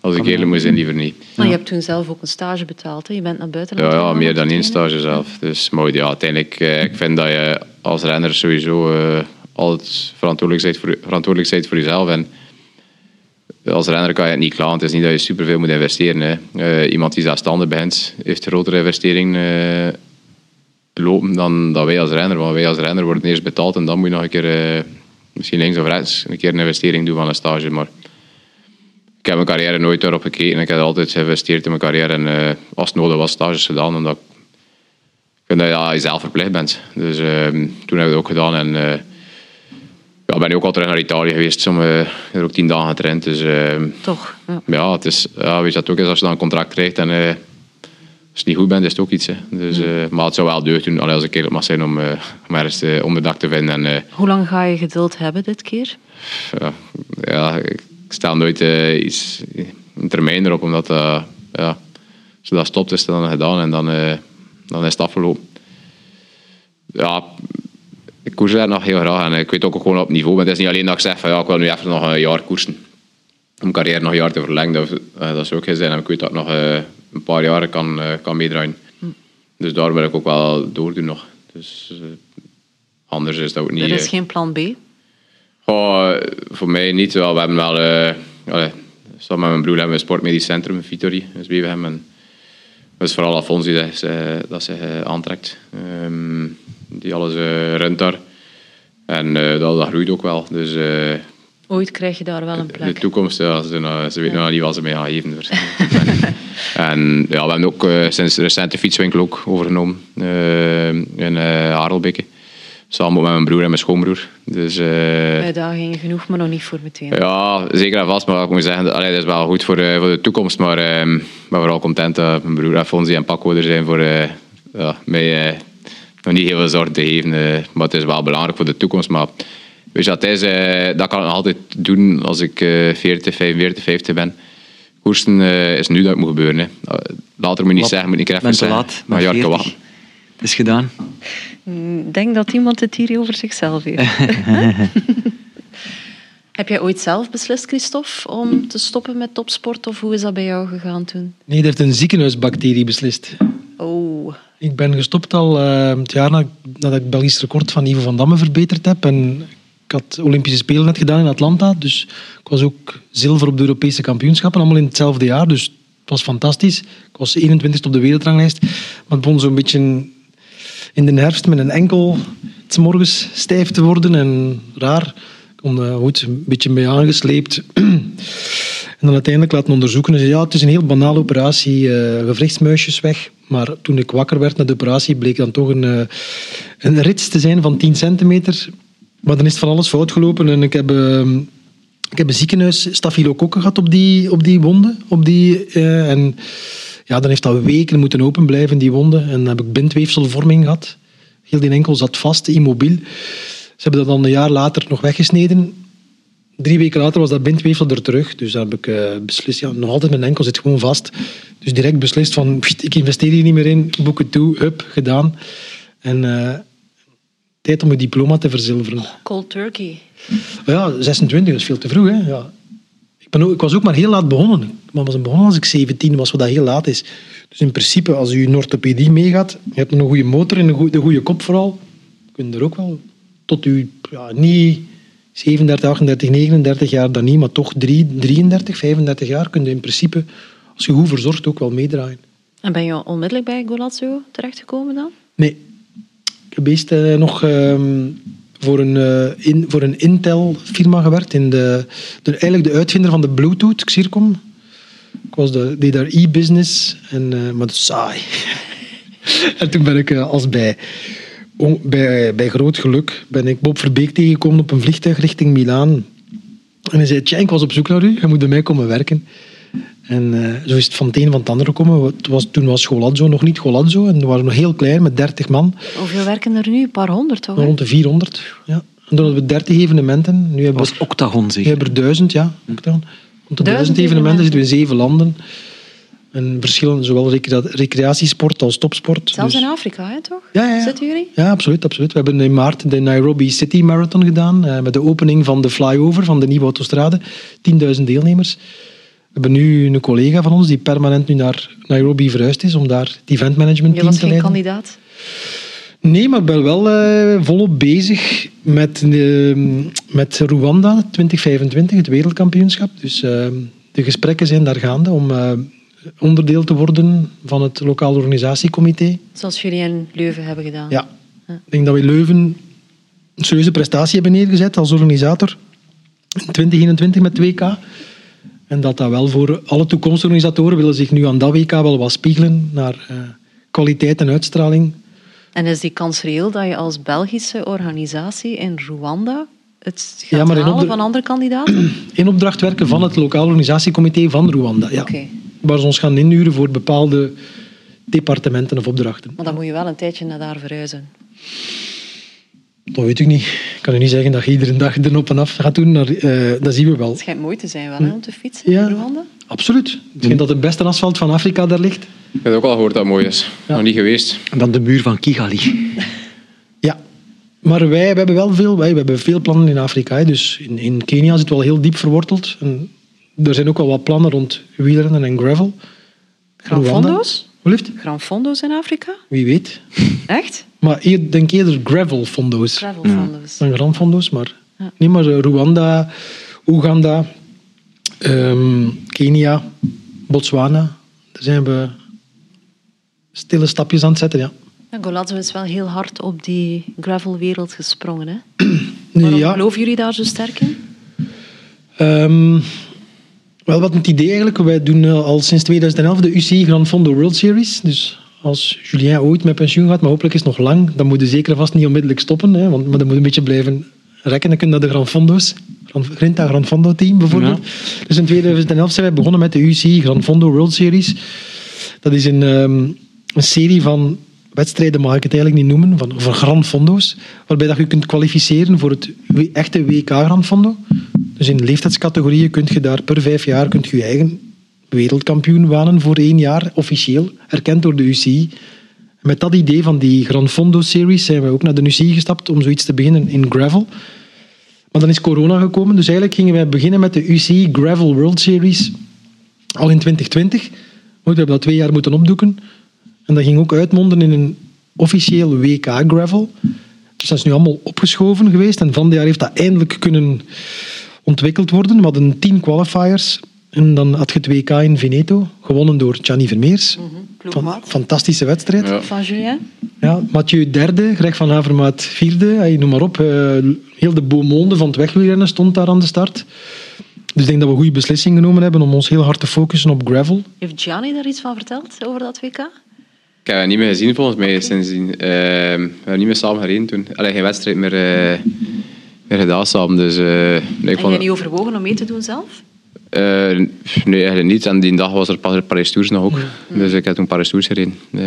Als ik eerlijk moet zijn, liever niet. Maar je hebt toen zelf ook een stage betaald. Hè? Je bent naar buitenland Ja, ja meer dan één stage zelf. Dus, maar ja, uiteindelijk, eh, ik vind dat je als renner sowieso eh, altijd verantwoordelijk bent, voor, verantwoordelijk bent voor jezelf. En als renner kan je het niet klagen. Het is niet dat je superveel moet investeren. Hè. Eh, iemand die zelfstandig bent, heeft grotere investeringen eh, lopen dan, dan wij als renner. Want wij als renner worden eerst betaald en dan moet je nog een keer, eh, misschien links of rechts, een keer een investering doen van een stage. Maar heb mijn carrière nooit daarop gekeken. Ik heb altijd geïnvesteerd in mijn carrière en eh, als het nodig was, stages gedaan. Omdat ik vind dat je ja, jezelf verplicht bent. Dus ehm, toen heb ik het ook gedaan. En uh, ja, ben ik ook al terug naar Italië geweest. Sommige, ik heb er ook tien dagen getraind. Dus ehm, Toch, ja. ja, het is, ja, weet je het ook is als je dan een contract krijgt en eh, als je niet goed bent, is het ook iets. Hè. Dus, eh, maar het zou wel deugd doen, als ik eerlijk mag zijn, om, eh, om ergens eh, onderdak te vinden. En, eh, Hoe lang ga je geduld hebben dit keer? ja, ja, ik stel nooit eh, iets, een termijn erop, omdat eh, ja, als je dat stopt, is het dan gedaan en dan, eh, dan is het afgelopen. Ja, ik koers daar nog heel graag en ik weet ook gewoon op niveau. Maar het is niet alleen dat ik zeg van ja, ik wil nu even nog een jaar koersen. Om mijn carrière nog een jaar te verlengen, dat, dat zou ook geen zijn. En ik weet dat ik nog een paar jaren kan, kan meedraaien. Dus daar wil ik ook wel doordoen nog. Dus anders is dat ook niet... Er is geen plan B. Oh, voor mij niet. Wel, we hebben wel... eh allee, samen met mijn broer hebben we een sportmedisch centrum in Vitori. Dus we hebben en dat is vooral Alfons die dat, ze- dat zich eh, aantrekt. Ehm, die alles eh, runt daar. En eh, dat, dat groeit ook wel. Dus eh, Ooit krijg je daar wel een de plek. toekomst, ja, ze, ze weten nog niet wat ze mee gaan geven. waarschijnlijk. (laughs) (laughs) en ja, we hebben ook eh, sinds recent de fietswinkel ook overgenomen eh, in uh, Harelbeke. Samen met mijn broer en mijn schoonbroer. Dus eh, Uitdagingen genoeg, maar nog niet voor meteen. ja, zeker en vast. Maar ik moet zeggen, dat, allee, dat is wel goed voor, eh, voor de toekomst. Maar ehm, ik ben vooral content dat mijn broer Afonsi en Paco er zijn voor eh, ja, mij eh, nog niet heel veel zorg te geven. eh, maar het is wel belangrijk voor de toekomst. Maar weet je wat het is? eh, dat kan ik nog altijd doen als ik eh 40, 45, 50 ben. Koersen eh, is nu dat het moet gebeuren. Hè. Uh, Later moet je niet Wat? zeggen, moet ik even Ben te zeggen. laat, maar ben ja, 40. wachten. Het is gedaan. Ik denk dat iemand het hier over zichzelf heeft. (laughs) Heb jij ooit zelf beslist, Christophe, om te stoppen met topsport? Of hoe is dat bij jou gegaan toen? Nee, er heeft een ziekenhuisbacterie beslist. Oh, Ik ben gestopt al eh, het jaar na- nadat ik het Belgisch record van Ivo van Damme verbeterd heb. En ik had Olympische Spelen net gedaan in Atlanta. Dus ik was ook zilver op de Europese kampioenschappen, allemaal in hetzelfde jaar. Dus het was fantastisch. Ik was 21 op de wereldranglijst. Maar het begon zo'n beetje in de herfst met een enkel s morgens stijf te worden en raar. Ik kon goed, een beetje mee aangesleept. (clears throat) En dan uiteindelijk laten onderzoeken. En zei, ja, het is een heel banale operatie, gewrichtsmuisjes weg. Maar toen ik wakker werd na de operatie, bleek dan toch een, eh, een rits te zijn van 10 centimeter. Maar dan is het van alles fout gelopen. En ik heb, eh, ik heb een ziekenhuis stafylokokken gehad op die, op die wonden. Op die, eh, en ja, dan heeft dat weken moeten open blijven, die wonden. En dan heb ik bindweefselvorming gehad. Heel die enkel zat vast, immobiel. Ze hebben dat dan een jaar later nog weggesneden. Drie weken later was dat bindweefsel er terug. Dus dan heb ik eh, beslist, ja, nog altijd mijn enkel zit gewoon vast. Dus direct beslist van, pst, ik investeer hier niet meer in, boek het toe, hup, gedaan. En eh, tijd om mijn diploma te verzilveren. cold turkey. Ja, 26 is veel te vroeg. Hè? Ja. Ik, ben ook, ik was ook maar heel laat begonnen. Ik was begonnen als ik 17 was, wat dat heel laat is. Dus in principe, als u in orthopedie meegaat, je hebt een goede motor en een goede, de goede kop vooral, kun je er ook wel tot u, ja, niet 37, 38, 39 jaar dan niet, maar toch 3, 33, 35 jaar kun je in principe, als je goed verzorgt, ook wel meedraaien. En ben je onmiddellijk bij Golazzo terechtgekomen dan? Nee. Ik heb eerst eh, nog ehm, voor, een, eh, in, voor een Intel-firma gewerkt. In de, de, eigenlijk de uitvinder van de Bluetooth, Xircom. Ik was de, deed daar e-business, en, eh, maar dat is saai. (laughs) en toen ben ik eh, als bij, bij, bij groot geluk ben ik Bob Verbeek tegengekomen op een vliegtuig richting Milaan. En hij zei, Tja, ik was op zoek naar u, je moet bij mij komen werken. En eh, zo is het van het een van het ander gekomen. Het was, toen was Golazzo nog niet Golazzo. En we waren nog heel klein, met 30 man. Hoeveel werken er nu? Een paar honderd, toch? Rond de 400. Ja. En toen hadden we 30 evenementen. Nu Dat hebben was we, Octagon nu zeker. hebben we er duizend, ja. Octagon. Rond de Duizend duizend evenementen zitten we in zeven landen. En verschillende, zowel recrea- recreatiesport als topsport. Zelfs Dus- in Afrika, hè, toch? Ja, ja, ja. Zitten jullie? Ja, absoluut, absoluut. We hebben in maart de Nairobi City Marathon gedaan. eh, met de opening van de flyover van de nieuwe autostrade. 10.000 deelnemers. We hebben nu een collega van ons die permanent nu naar Nairobi verhuisd is om daar het eventmanagement Je team was te geen leiden. kandidaat. Nee, maar ik ben wel eh, volop bezig met, eh, met Rwanda 2025, het wereldkampioenschap. Dus eh, de gesprekken zijn daar gaande om eh, onderdeel te worden van het lokaal organisatiecomité. Zoals jullie in Leuven hebben gedaan. Ja. Ik denk dat we in Leuven een serieuze prestatie hebben neergezet als organisator in 2021 met 2K. En dat dat wel voor alle toekomstige organisatoren willen zich nu aan dat WK wel wat spiegelen naar eh, kwaliteit en uitstraling. En is die kans reëel dat je als Belgische organisatie in Rwanda het gaat Ja, maar halen van andere kandidaten? (clears throat) In opdracht werken van het lokaal organisatiecomité van Rwanda. Ja. Oké. Waar ze ons gaan inhuren voor bepaalde departementen of opdrachten. Maar dan moet je wel een tijdje naar daar verhuizen. Dat weet ik niet. Ik kan u niet zeggen dat je iedere dag er op en af gaat doen. Maar, eh, dat zien we wel. Het schijnt mooi te zijn wel, hè, om te fietsen Ja. in Rwanda. Absoluut. Ik denk dat het beste asfalt van Afrika daar ligt. Ik heb ook al gehoord dat het mooi is. Nog niet geweest. En dan de muur van Kigali. (laughs) Ja. Maar wij we hebben wel veel, wij we hebben veel plannen in Afrika. hè. Dus in, in Kenia zit wel heel diep verworteld. En er zijn ook wel wat plannen rond wielrennen en gravel. Gran Rwanda. Fondo's? Hoe lieft? Gran Fondo's in Afrika? Wie weet. Echt? Maar eer, denk eerder gravel-fondo's. Gravel Fondo's. dan grandfondo's, maar Ja. nee, maar eh, Rwanda, Oeganda, ehm, Kenia, Botswana, daar zijn we stille stapjes aan het zetten, ja. Ja, Golazzo is wel heel hard op die gravelwereld gesprongen. Hè? (clears throat) Waarom ja, geloven jullie daar zo sterk in? Ehm, wel wat het idee eigenlijk. Wij doen eh, al sinds 2011 de UCI Grand Fondo World Series. Dus als Julien ooit met pensioen gaat, maar hopelijk is het nog lang, dan moet je zeker vast niet onmiddellijk stoppen. Hè, want, maar dan moet een beetje blijven rekken. Dan kun je naar de Grand Fondo's. Grand- Grinta Grand Fondo team bijvoorbeeld. Dus in 2011 zijn wij begonnen met de UCI Grand Fondo World Series. Dat is een, ehm, een serie van wedstrijden, mag ik het eigenlijk niet noemen, van, van Grand Fondo's, waarbij dat je kunt kwalificeren voor het echte WK Grand Fondo. Dus in leeftijdscategorieën kun je daar per vijf jaar kunt je, eigen wereldkampioen wanen voor één jaar, officieel, erkend door de UCI. Met dat idee van die Grand Fondo Series zijn we ook naar de UCI gestapt om zoiets te beginnen in gravel. Maar dan is corona gekomen, dus eigenlijk gingen wij beginnen met de UCI Gravel World Series al in 2020. Maar we hebben dat twee jaar moeten opdoeken. En dat ging ook uitmonden in een officieel WK Gravel. Dus dat is nu allemaal opgeschoven geweest. En van dit jaar heeft dat eindelijk kunnen ontwikkeld worden. We hadden tien qualifiers. En dan had je het WK in Veneto, gewonnen door Gianni Vermeers. Van, Ploegmaat. fantastische wedstrijd. Ja. Van Julien? Ja, Mathieu derde, Greg van Avermaat vierde, hey, noem maar op. Eh, heel de beaumonde van het wegwielrennen stond daar aan de start. Dus ik denk dat we een goede beslissing genomen hebben om ons heel hard te focussen op gravel. Heeft Gianni daar iets van verteld over dat WK? Ik heb het niet meer gezien volgens mij sindsdien. Eh, we hebben niet meer samen gereden toen. Allee, geen wedstrijd meer, eh, meer gedaan samen. Dus, eh, nee, ik En vond, jij niet overwogen om mee te doen zelf? Eh, nee, eigenlijk niet. En die dag was er Pa- Paris Tours nog ook. Dus ik heb toen Paris Tours gereden. Eh,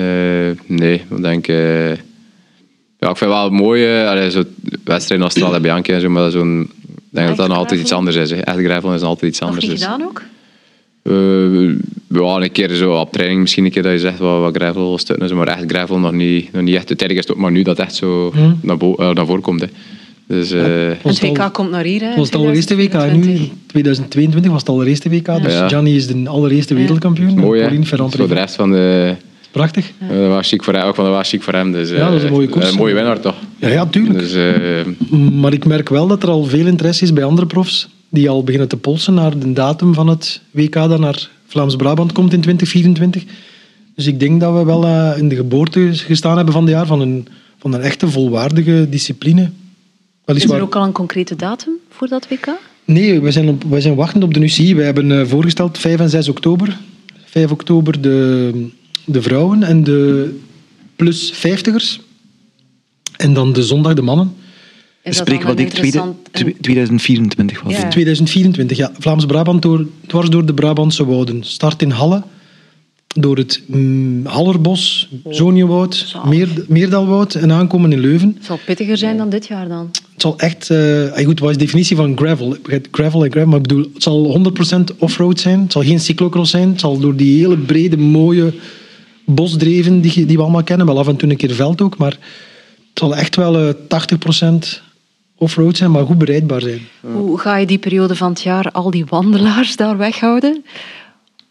nee, ik denk... eh, ja, ik vind het wel mooi, allee, zo wedstrijden als Strade Bianchi en zo, maar zo'n... Ik denk dat dat nog altijd iets anders is. Hè. Echt gravel is nog altijd iets anders. niet dus- gedaan ook? Eh, ja, een keer zo op training misschien een keer dat je zegt wat, wat gravel stukken, maar echt gravel nog niet, nog niet echt. Uiteindelijk is het ook maar nu dat echt zo naar, bo- eh, naar voren komt. Hè. Dus eh, het WK komt naar hier, hè? Het was het allereerste WK. En nu, 2024. in 2022, was het allereerste WK. Dus Ja. Gianni is de allereerste wereldkampioen. mooi hè. Pauline Ferrand Zo de rest van de... Prachtig. eh, Dat was chic voor hem, ook van dat was chic voor hem. Dus, Ja, dat is een eh, mooie koers. Een mooie winnaar toch? Ja, ja, tuurlijk. Dus eh, Maar ik merk wel dat er al veel interesse is bij andere profs die al beginnen te polsen naar de datum van het WK dat naar Vlaams-Brabant komt in 2024. Dus ik denk dat we wel eh, in de geboorte gestaan hebben van het jaar van een, van een echte volwaardige discipline. Is Weliswaar- er ook al een concrete datum voor dat WK? Nee, we zijn, op, wij zijn wachtend op de UCI. We hebben eh, voorgesteld 5 en 6 oktober. 5 oktober de, de vrouwen en de plus 50ers. En dan de zondag de mannen. Is dat Spreken wat ik tweede- interessant- tw- 2024 was. Ja. 2024, ja. Vlaams-Brabant door, dwars door de Brabantse wouden. Start in Halle, door het mm, Hallerbos, Zoniewoud. Meer, Meerdalwoud en aankomen in Leuven. Het zal pittiger zijn dan dit jaar dan. Het zal echt... eh, goed, wat is de definitie van gravel? Gravel en gravel, maar ik bedoel, het zal 100% offroad zijn. Het zal geen cyclocross zijn. Het zal door die hele brede, mooie bosdreven die, die we allemaal kennen, wel af en toe een keer veld ook, maar het zal echt wel eh 80% offroad zijn, maar goed bereidbaar zijn. Hoe ga je die periode van het jaar al die wandelaars daar weghouden?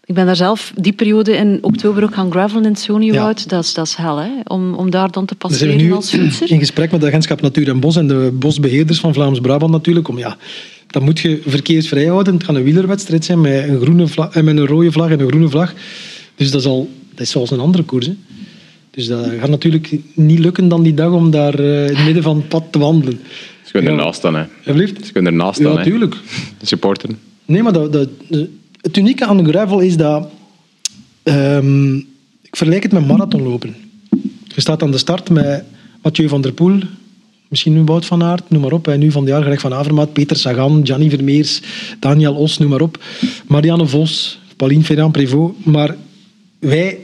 Ik ben daar zelf die periode in oktober ook gaan gravelen in het Soniewoud. Dat, is, dat is hel, hè? Om, om daar dan te Dan zijn we passeren nu als fietser. in gesprek met de agentschap Natuur en Bos en de bosbeheerders van Vlaams-Brabant natuurlijk. Om, ja, dan moet je verkeersvrij houden. Het gaat een wielerwedstrijd zijn met een, groene vlag, eh, met een rode vlag en een groene vlag. Dus dat is, al, dat is zoals een andere koers. Hè. Dus dat gaat natuurlijk niet lukken dan die dag om daar eh, in het midden van het pad te wandelen. ze kunnen Ja. ernaast staan. Hè. Alsjeblieft? Ze kunnen ernaast staan. Ja, hè. tuurlijk. De supporter. Nee, maar dat, dat, het unieke aan gravel is dat... ehm, ik vergelijk het met marathonlopen. Je staat aan de start met Mathieu van der Poel, misschien nu Wout van Aert, noem maar op. En nu van de jaar Greg van Avermaat, Peter Sagan, Gianni Vermeers, Daniel Os, noem maar op. Marianne Vos, Pauline Ferrand-Prévot. Maar wij,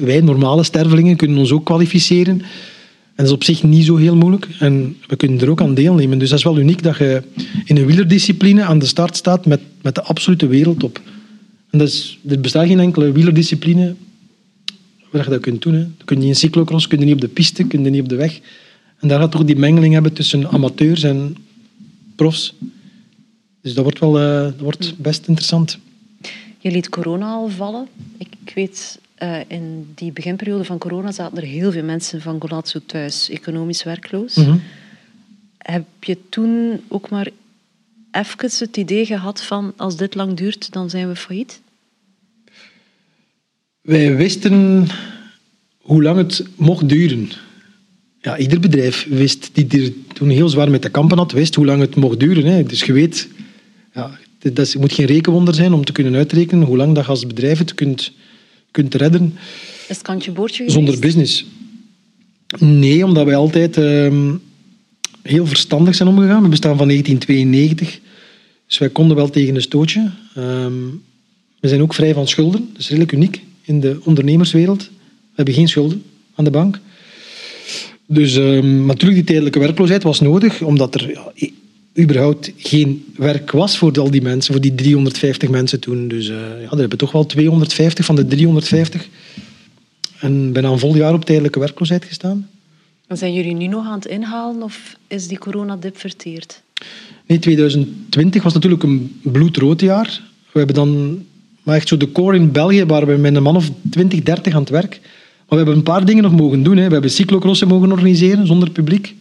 wij normale stervelingen kunnen ons ook kwalificeren. Dat is op zich niet zo heel moeilijk. En we kunnen er ook aan deelnemen. Dus dat is wel uniek dat je in een wielerdiscipline aan de start staat met, met de absolute wereldtop. En dat is, er bestaat geen enkele wielerdiscipline waar je dat kunt doen. Hè. Kun je in cyclocross, kun je niet op de piste, kun je niet op de weg. En daar gaat toch die mengeling hebben tussen amateurs en profs. Dus dat wordt, wel, eh, dat wordt best interessant. Je liet corona al vallen. Ik weet, eh, in die beginperiode van corona zaten er heel veel mensen van Golazzo thuis, economisch werkloos. Mhm. Heb je toen ook maar even het idee gehad van als dit lang duurt, dan zijn we failliet? Wij wisten hoe lang het mocht duren. Ja, ieder bedrijf wist, die er toen heel zwaar met de kampen had, wist hoe lang het mocht duren. Hè. Dus je weet, ja, dat is- het moet geen rekenwonder zijn om te kunnen uitrekenen hoe lang dat je als bedrijf het kunt, kunt redden Is het kantje boordje geweest? zonder business. Nee, omdat wij altijd ehm, heel verstandig zijn omgegaan. We bestaan van 1992, dus wij konden wel tegen een stootje. Ehm, we zijn ook vrij van schulden, dat is redelijk uniek in de ondernemerswereld. We hebben geen schulden aan de bank. Dus ehm, natuurlijk, die tijdelijke werkloosheid was nodig, omdat er ja, überhaupt geen werk was voor al die mensen, voor die 350 mensen toen. Dus eh, ja, er hebben toch wel 250 van de 350 en bijna een vol jaar op tijdelijke werkloosheid gestaan. En Zijn jullie nu nog aan het inhalen of is die coronadip verteerd? Nee, 2020 was natuurlijk een bloedrood jaar. We hebben dan, maar echt zo de core in België, waren we met een man of 20, 30 aan het werk. Maar we hebben een paar dingen nog mogen doen. Hè. We hebben cyclocrossen mogen organiseren zonder publiek.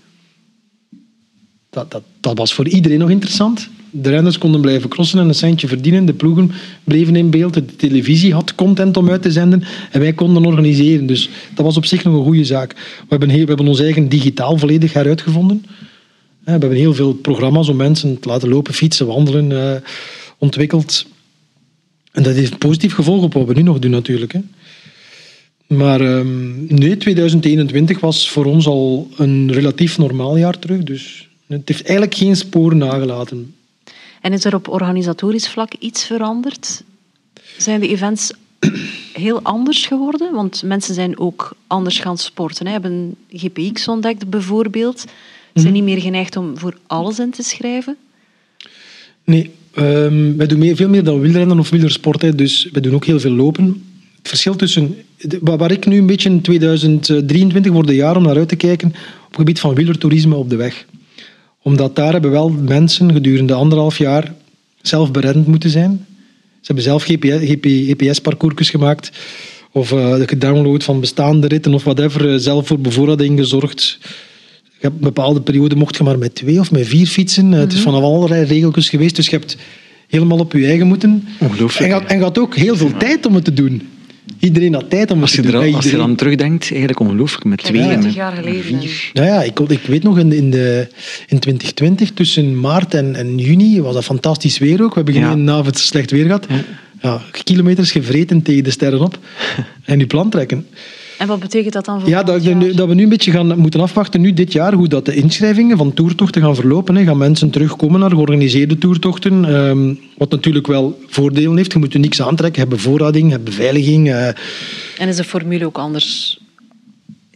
Dat, dat, was voor iedereen nog interessant. De renners konden blijven crossen en een centje verdienen. De ploegen bleven in beeld. De televisie had content om uit te zenden. En wij konden organiseren. Dus dat was op zich nog een goede zaak. We hebben, we hebben ons eigen digitaal volledig heruitgevonden. We hebben heel veel programma's om mensen te laten lopen, fietsen, wandelen eh, ontwikkeld. En dat heeft positief gevolg op wat we nu nog doen natuurlijk. Hè. Maar ehm, nee, 2021 was voor ons al een relatief normaal jaar terug. Dus het heeft eigenlijk geen sporen nagelaten. En is er op organisatorisch vlak iets veranderd? Zijn de events (clears throat) heel anders geworden? Want mensen zijn ook anders gaan sporten. Hè. Hebben GPX ontdekt bijvoorbeeld. Zijn niet meer geneigd om voor alles in te schrijven. Nee, ehm, wij doen meer, veel meer dan wielrennen of wielersport. Hè, dus wij doen ook heel veel lopen. Het verschil tussen... de- Waar ik nu een beetje in 2023 wordt een jaar om naar uit te kijken op het gebied van wielertoerisme op de weg. Omdat daar hebben wel mensen gedurende anderhalf jaar zelf bereddend moeten zijn. Ze hebben zelf GPS-parcours gemaakt of eh, gedownload van bestaande ritten of whatever, eh, zelf voor bevoorrading gezorgd. Je hebt een bepaalde periode mocht je maar met twee of met vier fietsen. Eh, Het is van allerlei regeltjes geweest, dus je hebt helemaal op je eigen moeten. Ongelooflijk, En had, en je had ook heel veel tijd om het te doen. Iedereen had tijd om het te doen. er, als je iedereen- dan terugdenkt, eigenlijk ongelooflijk. Met twee en 20 met jaar geleden. vier. Nou ja, ik, ik weet nog in, de, in, de, in 2020, tussen maart en, en juni, was dat fantastisch weer ook. We hebben geen Ja. avond slecht weer gehad. Ja. kilometers gevreten tegen de sterren op (laughs) en die plan trekken. En wat betekent dat dan voor Ja, dat, dat we nu een beetje gaan moeten afwachten, nu dit jaar, hoe dat de inschrijvingen van toertochten gaan verlopen. Hè. Gaan mensen terugkomen naar georganiseerde toertochten? Ehm, wat natuurlijk wel voordelen heeft. Je moet er niks aantrekken. Je hebt bevoorrading, je hebt beveiliging. eh, En is de formule ook anders?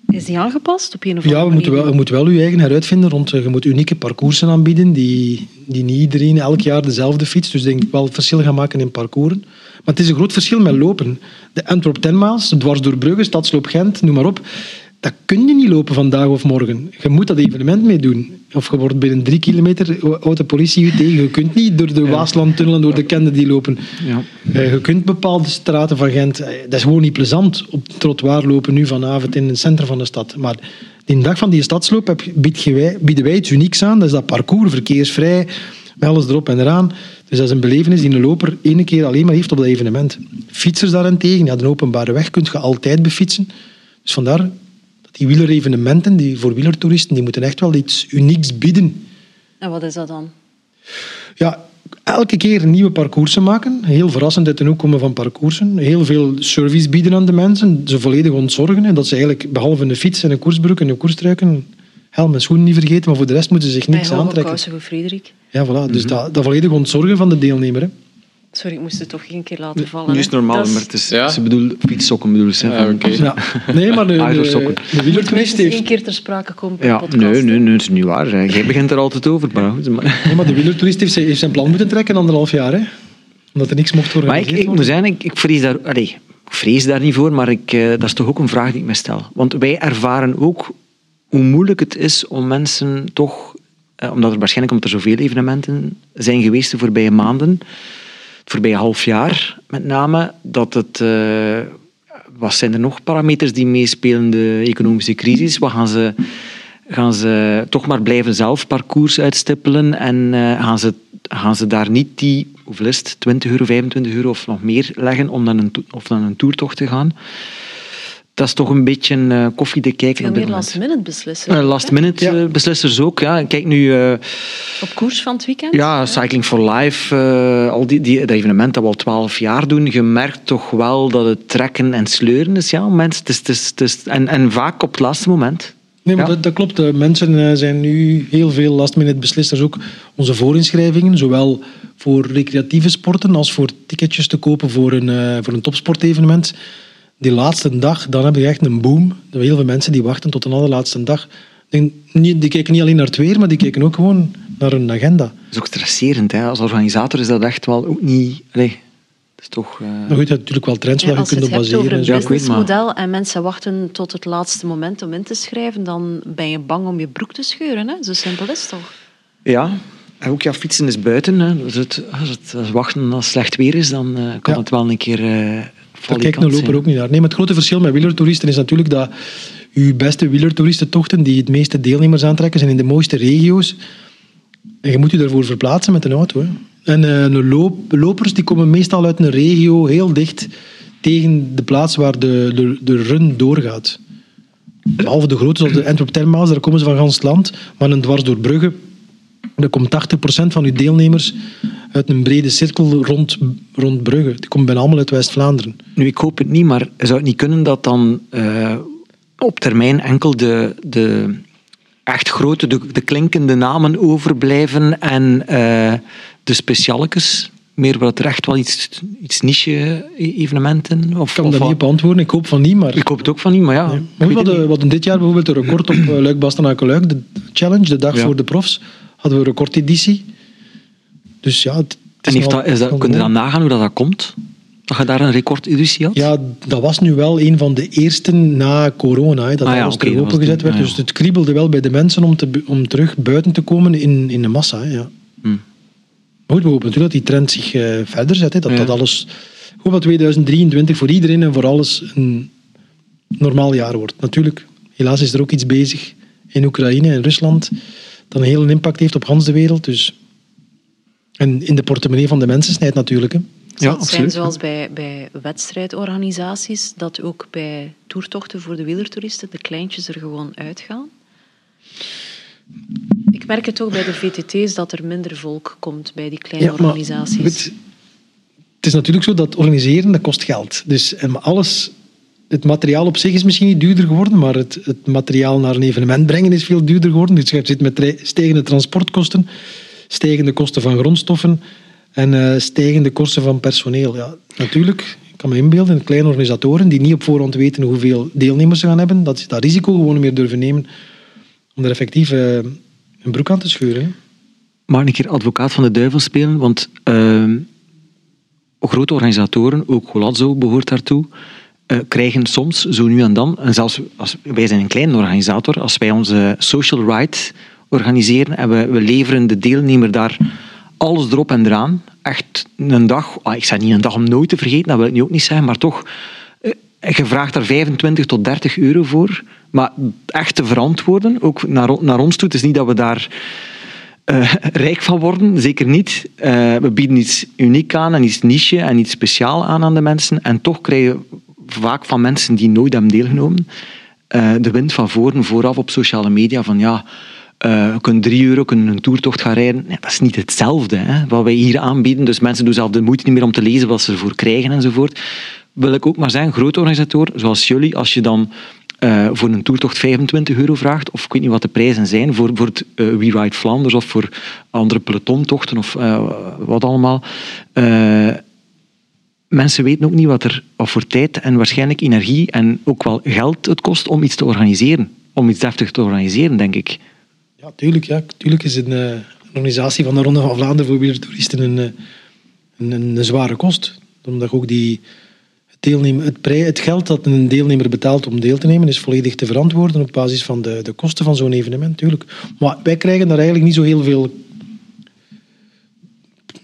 Is die aangepast op een of andere Ja, we manier? moeten wel, je moet wel je eigen heruitvinden. Rond, eh, je moet unieke parcoursen aanbieden die, die niet iedereen elk jaar dezelfde fiets. Dus denk ik wel verschil gaan maken in parcoursen. Maar het is een groot verschil met lopen. De Antwerp 10 miles, dwars door Brugge, Stadsloop Gent, noem maar op. Dat kun je niet lopen vandaag of morgen. Je moet dat evenement meedoen. Of je wordt binnen drie kilometer de politie je tegen. Je kunt niet door de Waaslandtunnel en door de Kennedy lopen. Ja. Eh, je kunt bepaalde straten van Gent... eh, Dat is gewoon niet plezant op het trottoir lopen nu vanavond in het centrum van de stad. Maar die dag van die stadsloop heb, bieden wij iets unieks aan. Dat is dat parcours, verkeersvrij, met alles erop en eraan. Dus dat is een belevenis die een loper ene keer alleen maar heeft op dat evenement. Fietsers daarentegen, ja, de openbare weg kun je altijd befietsen. Dus vandaar dat die wielerevenementen, die voor wielertoeristen, die moeten echt wel iets unieks bieden. En wat is dat dan? Ja, elke keer nieuwe parcoursen maken. Heel verrassend uit de hoek komen van parcoursen. Heel veel service bieden aan de mensen. Ze volledig ontzorgen. En dat ze eigenlijk, behalve een fiets en een koersbroek en een koerstruiken, helm en schoenen niet vergeten, maar voor de rest moeten ze zich Bij niks hoge aantrekken. kousen voor Frederik. Ja, voilà. Dus dat, dat volledig ontzorgen van de deelnemer. Hè. Sorry, ik moest het toch één keer laten vallen. Nu is het normaal, is- maar het is, Ja? ze bedoelt fietssokken bedoelen ze. Ja, oké. Ja. Nee, maar de, de, de wielertoerist minstens één heeft... keer ter sprake komen bij Ja, de podcast. nee, nee, nee, dat is niet waar. hè. Jij begint er altijd over. Maar, goed, maar, Nee, maar de wielertoerist heeft zijn, heeft zijn plan moeten trekken anderhalf jaar. Hè. Omdat er niks mocht maar ik, ik moet worden. zeggen, ik, ik vrees daar... Allee, ik vrees daar niet voor, maar ik, eh, dat is toch ook een vraag die ik me stel. Want wij ervaren ook hoe moeilijk het is om mensen toch... eh, omdat er waarschijnlijk omdat er zoveel evenementen zijn geweest de voorbije maanden, het voorbije half jaar met name, dat het... eh, wat zijn er nog parameters die meespelen? De economische crisis. Wat gaan ze, gaan ze toch maar blijven zelf parcours uitstippelen en eh, gaan, ze, gaan ze daar niet die, hoeveel is het, 20 euro, 25 euro of nog meer leggen om dan een, of dan een toertocht te gaan? Dat is toch een beetje uh, koffie te kijken Veel meer last-minute beslissers. Uh, last-minute Ja. uh, beslissers ook, ja. Kijk nu... uh, Op koers van het weekend? ja, Cycling for Life, uh, al die, die, dat evenement dat we al twaalf jaar doen, je merkt toch wel dat het trekken en sleuren is. Ja, mensen, het is, het is, het is, en, en vaak op het laatste moment. Nee, maar Ja. dat, dat klopt. De mensen eh, zijn nu heel veel last-minute beslissers. Ook onze voorinschrijvingen, zowel voor recreatieve sporten als voor ticketjes te kopen voor een, eh, voor een topsportevenement. Die laatste dag, dan heb je echt een boom. Er zijn heel veel mensen die wachten tot de allerlaatste dag. Ik denk, niet- Die kijken niet alleen naar het weer, maar die kijken ook gewoon naar hun agenda. Dat is ook stresserend. Hè. Als organisator is dat echt wel ook niet... Allee, dat is toch... eh, Maar goed, je hebt natuurlijk wel trends Ja, waar je als je kunt het op hebt baseren. een en zo. Ja, ik weet maar. businessmodel en mensen wachten tot het laatste moment om in te schrijven, dan ben je bang om je broek te scheuren. Hè? Zo simpel is het toch? Ja, en ook ja, fietsen is buiten. Hè. Dus het, als het als wachten als het slecht weer is, dan eh, kan Ja. het wel een keer uh, Daar kijkt een loper ook niet naar. Nee, maar het grote verschil met wielertoeristen is natuurlijk dat uw beste wielertoeristentochten die het meeste deelnemers aantrekken, zijn in de mooiste regio's. En je moet je daarvoor verplaatsen met een auto. Hè. En eh, een loop, lopers die komen meestal uit een regio heel dicht tegen de plaats waar de, de, de run doorgaat. Behalve de grote, zoals de Antwerp-Termaals, daar komen ze van gans het land. Maar een dwars door Brugge, daar komt 80% van uw deelnemers uit een brede cirkel rond, rond Brugge. Die komen bijna allemaal uit West-Vlaanderen. Nu, ik hoop het niet, maar zou het niet kunnen dat dan eh, op termijn enkel de, de echt grote, de, de klinkende namen overblijven en eh, de specialetjes? Meer wat er echt wel iets, iets niche-evenementen? Of, Ik kan of wat? niet op antwoorden. Ik hoop van niet, maar... Ik hoop het ook van niet, maar ja. Nee. we hadden, niet. we hadden dit jaar bijvoorbeeld een record op eh, Luik Bastenaken Luik, de challenge, de dag Ja. voor de profs, hadden we een recordeditie. Dus ja, het, het En heeft dat, is dat, kun je dan nagaan hoe dat, dat komt? Dat je daar een recordeditie had? Ja, dat was nu wel een van de eerste na corona, hè, dat Ah ja, alles terug opengezet de- werd. ah ja. Dus het kriebelde wel bij de mensen om, te, om terug buiten te komen in, in de massa. Hè, ja. Hmm. Maar goed, we hopen natuurlijk dat die trend zich eh, verder zet. Hè, dat, Ja. dat alles, hoop dat 2023 voor iedereen en voor alles een normaal jaar wordt. Natuurlijk, helaas is er ook iets bezig in Oekraïne en Rusland dat een hele impact heeft op gans de wereld. Dus. En in de portemonnee van de mensen snijdt natuurlijk. Hè. Zal Ja, het zijn absoluut. zoals bij, bij wedstrijdorganisaties, dat ook bij toertochten voor de wielertoeristen de kleintjes er gewoon uitgaan? Ik merk het toch bij de VTT's dat er minder volk komt bij die kleine Ja, maar organisaties. weet, het is natuurlijk zo dat organiseren, dat kost geld. Dus maar alles, het materiaal op zich is misschien niet duurder geworden, maar het, het materiaal naar een evenement brengen is veel duurder geworden. Dus je zit met stijgende transportkosten, stijgende kosten van grondstoffen en eh, stijgende kosten van personeel. Ja, natuurlijk, ik kan me inbeelden, kleine organisatoren die niet op voorhand weten hoeveel deelnemers ze gaan hebben, dat ze dat risico gewoon niet meer durven nemen om er effectief eh, een broek aan te scheuren. ik een keer advocaat van de duivel spelen? Want ehm, grote organisatoren, ook Golazzo behoort daartoe, eh, krijgen soms zo nu en dan, en zelfs als, wij zijn een kleine organisator, als wij onze social ride organiseren en we, we leveren de deelnemer daar alles erop en eraan, echt een dag, ah, ik zeg niet een dag om nooit te vergeten, dat wil ik nu ook niet zeggen, maar toch, eh, je vraagt daar 25 tot 30 euro voor, maar echt te verantwoorden, ook naar, naar ons toe, het is niet dat we daar eh, (laughs) rijk van worden, zeker niet. Eh, we bieden iets uniek aan en iets niche en iets speciaal aan aan de mensen. En toch krijgen vaak van mensen die nooit hebben deelgenomen de wind van voren vooraf op sociale media van ja, we kunnen drie euro kunnen een toertocht gaan rijden. Dat is niet hetzelfde hè, wat wij hier aanbieden. Dus mensen doen zelf de moeite niet meer om te lezen wat ze ervoor krijgen enzovoort. Wil ik ook maar zeggen, grote organisatoren zoals jullie, als je dan eh, voor een toertocht 25 euro vraagt, of ik weet niet wat de prijzen zijn, voor, voor het eh, We Ride Flanders of voor andere pelotontochten of wat allemaal. Mensen weten ook niet wat, er, wat voor tijd en waarschijnlijk energie en ook wel geld het kost om iets te organiseren. Om iets deftig te organiseren, denk ik. Ja, tuurlijk. Ja. Tuurlijk is een, organisatie van de Ronde van Vlaanderen voor wielertoeristen een, een, een, zware kost. Omdat ook die, het, deelnemen, het, prij, het geld dat een deelnemer betaalt om deel te nemen, is volledig te verantwoorden op basis van de, de kosten van zo'n evenement. Tuurlijk. Maar wij krijgen daar eigenlijk niet zo heel veel...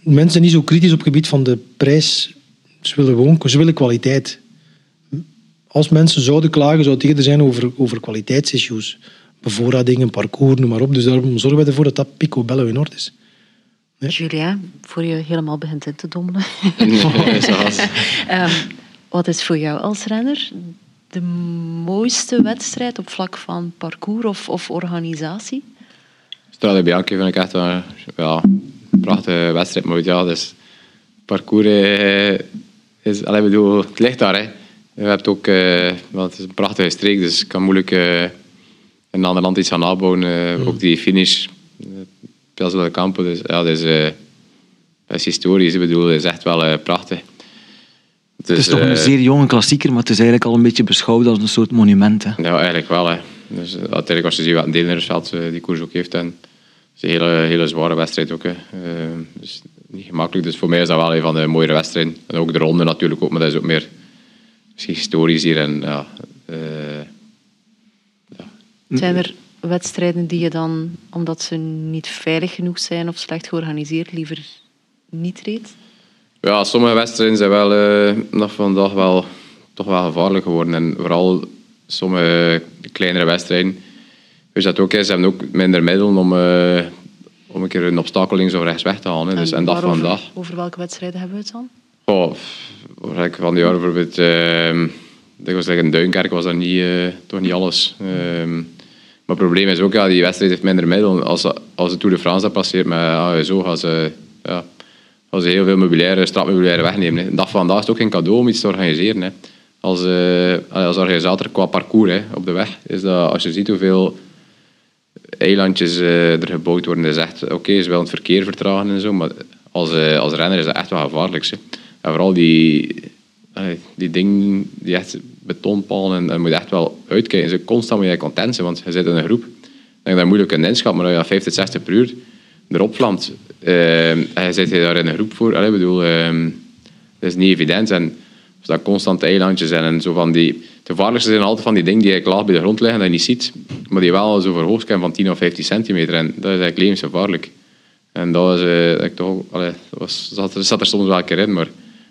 Mensen niet zo kritisch op het gebied van de prijs. Ze willen gewoon ze willen kwaliteit. Als mensen zouden klagen, zou het eerder zijn over, over kwaliteitsissues. Bevoorradingen, parcours, noem maar op. Dus daarom zorgen wij ervoor dat dat picobello in orde is. Julien, voor je helemaal begint in te dommelen. (laughs) Nee, Ehm, wat is voor jou als renner de mooiste wedstrijd op vlak van parcours of, of organisatie? Strade Bianchi vind ik echt een ja, prachtige wedstrijd. Maar ja, dus parcours eh, is, allee, bedoel, het ligt daar. Hè. Je hebt ook, uh, want het is een prachtige streek, dus ik kan moeilijk in een ander land iets aan nabouwen. Uh, Ook die finish, uh, Piazza del Campo, dus ja, dat is, uh, dat is historisch. Ik bedoel, dat is echt wel prachtig. Dus, het is toch een zeer jonge klassieker, maar het is eigenlijk al een beetje beschouwd als een soort monument. Hè? Ja, eigenlijk wel. Hè. Dus uiteindelijk als je ziet wat een deelnemersveld die koers ook heeft, en het is een hele, hele zware wedstrijd ook. Hè. dus niet gemakkelijk. Dus voor mij is dat wel een van de mooiere wedstrijden. En ook de ronde natuurlijk ook, maar dat is ook meer misschien historisch hier. En, ja. Zijn er wedstrijden die je dan, omdat ze niet veilig genoeg zijn of slecht georganiseerd, liever niet reed? Ja, sommige wedstrijden zijn wel uh, nog vandaag wel toch wel gevaarlijk geworden. En vooral sommige kleinere wedstrijden. Dus dat ook is, ze hebben ook minder middelen om, uh, om een keer een obstakel links of rechts weg te halen. En, dus, en dat vandaag. Over welke wedstrijden hebben we het dan? Oh, van die jaren bijvoorbeeld, uh, dat was in Duinkerk was dat niet, uh, toch niet alles. Uh, maar het probleem is ook, ja, die wedstrijd heeft minder middelen. Als, als de Tour de France dat passeert met ASO, gaan ze, ja, gaan ze heel veel mobiliaire, wegnemen. Van vandaag is het ook geen cadeau om iets te organiseren. Hè. Als, uh, als organisator qua parcours hè, op de weg, is dat, als je ziet hoeveel eilandjes uh, er gebouwd worden, is echt, oké, okay, ze willen het verkeer vertragen en zo, maar als, uh, als renner is dat echt wel gevaarlijk. Hè. En vooral die, die dingen, die echt betonpalen, en, en moet je echt wel uitkijken. Ze constant moet je content zijn, want je zit in een groep. Ik denk dat moeilijk kunt inschatten, maar als je 50, 60 per uur erop vlamt, uh, en je zit je daar in een groep voor, bedoel, uh, dat is niet evident. En dat constant eilandjes zijn en zo van die... Het gevaarlijkste zijn altijd van die dingen die eigenlijk laag bij de grond liggen dat je niet ziet, maar die wel zo verhoogd zijn van 10 of 15 centimeter. En dat is eigenlijk levensgevaarlijk. En dat was, uh, ik toch, dat was, zat, er, zat er soms wel een keer in, maar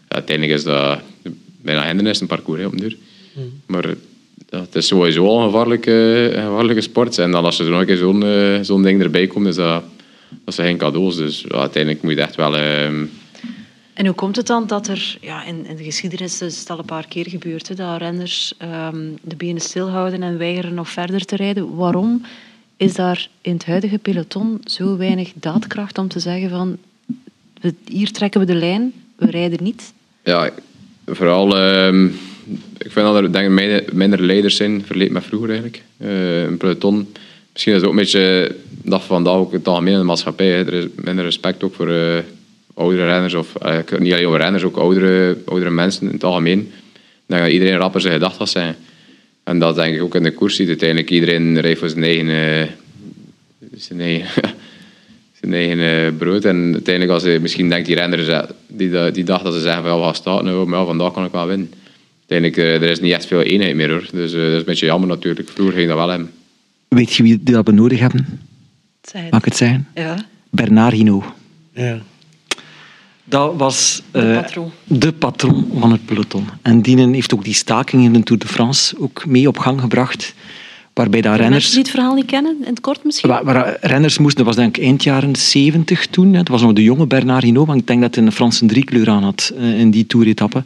uiteindelijk is dat bijna hindernis een parcours op duur. Mm. Maar ja, het is sowieso al een gevaarlijke, een gevaarlijke sport. En dan als er nog een keer zo'n uh, zo'n ding erbij komt, is dat, dat zijn geen cadeaus. Dus ja, uiteindelijk moet je echt wel... Uh, en hoe komt het dan dat er, ja, in, in de geschiedenis is het al een paar keer gebeurd, hè, dat renners um, de benen stilhouden en weigeren nog verder te rijden? Waarom is daar in het huidige peloton zo weinig daadkracht om te zeggen van hier trekken we de lijn, we rijden niet? Ja, vooral... Uh, ik vind dat er denk ik, minder leiders zijn vergeleken met vroeger eigenlijk. Uh, een peloton, misschien is het ook een beetje dat vandaag ook het algemeen in de maatschappij. Er is minder respect ook voor uh, oudere renners, of niet alleen over renners, ook oudere, oudere mensen in het algemeen. Denk dat iedereen rapper zijn gedacht was zijn. En dat denk ik ook in de koers ziet. Uiteindelijk iedereen rijdt voor zijn eigen, zijn eigen (laughs) brood. En uiteindelijk, als je misschien denkt, die renner die, die dag dat ze zeggen van ja, we gaan nou, maar vandaag kan ik wel winnen. Uiteindelijk, uh, er is niet echt veel eenheid meer hoor. Dus uh, dat is een beetje jammer natuurlijk. Vroeger ging dat wel hebben. Weet je wie dat we nodig hebben? Zijn. Mag ik het zijn? Ja. Bernard Hinault. Ja. Dat was de patron. de patron van het peloton. En die heeft ook die staking in de Tour de France ook mee op gang gebracht. Waarbij dat renners... Mensen die het verhaal niet kennen, in het kort misschien? Waar, waar renners moesten, dat was denk ik eind jaren 70 toen. Het was nog de jonge Bernard Hinault, want ik denk dat hij een Franse driekleur aan had in die toeretappe.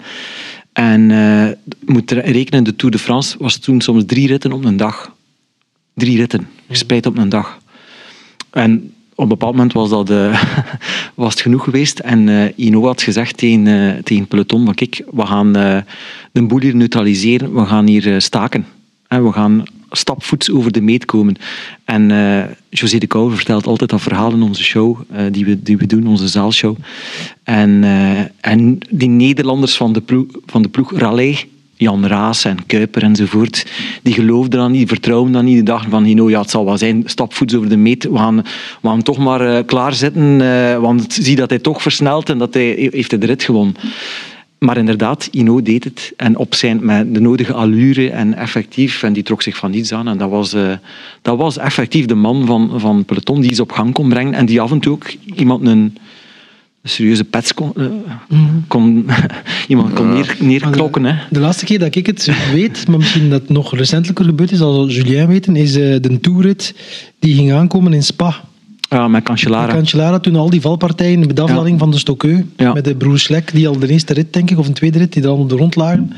En uh, moet rekenen, de Tour de France was toen soms drie ritten op een dag. Drie ritten, gespreid op een dag. En op een bepaald moment was, dat, (laughs) was het genoeg geweest. En uh, Ino had gezegd tegen, uh, tegen peloton, van kijk, we gaan de boel hier neutraliseren, we gaan hier staken. En we gaan stapvoets over de meet komen. En uh, José de Kouwer vertelt altijd dat verhaal in onze show, uh, die, we, die we doen, onze zaalshow. En, uh, en die Nederlanders van de ploeg, van de ploeg Raleigh, Jan Raas en Kuiper enzovoort, die geloofden dan niet, die vertrouwden dan niet, die dachten van, no, ja, het zal wel zijn, stapvoets over de meet, we gaan, toch maar klaarzetten, want zie dat hij toch versnelt en dat hij heeft de rit gewonnen. Maar inderdaad, Ino deed het en op zijn, met de nodige allure en effectief. En die trok zich van niets aan. En dat was, uh, dat was effectief de man van, van peloton die iets op gang kon brengen. En die af en toe ook iemand een, een serieuze pets kon, uh, mm. kon (laughs) iemand kon neer, neerklokken. De, hè. de laatste keer dat ik het weet, maar misschien dat het nog recentelijker gebeurd is, als Julien weten, is uh, de toerit die ging aankomen in Spa. Ja, met Cancellara. Cancellara, toen al die valpartijen, de aflading ja. van de Stokkeu, ja. met de broer Slek, die al de eerste rit, denk ik, of een tweede rit, die er allemaal de rond lagen,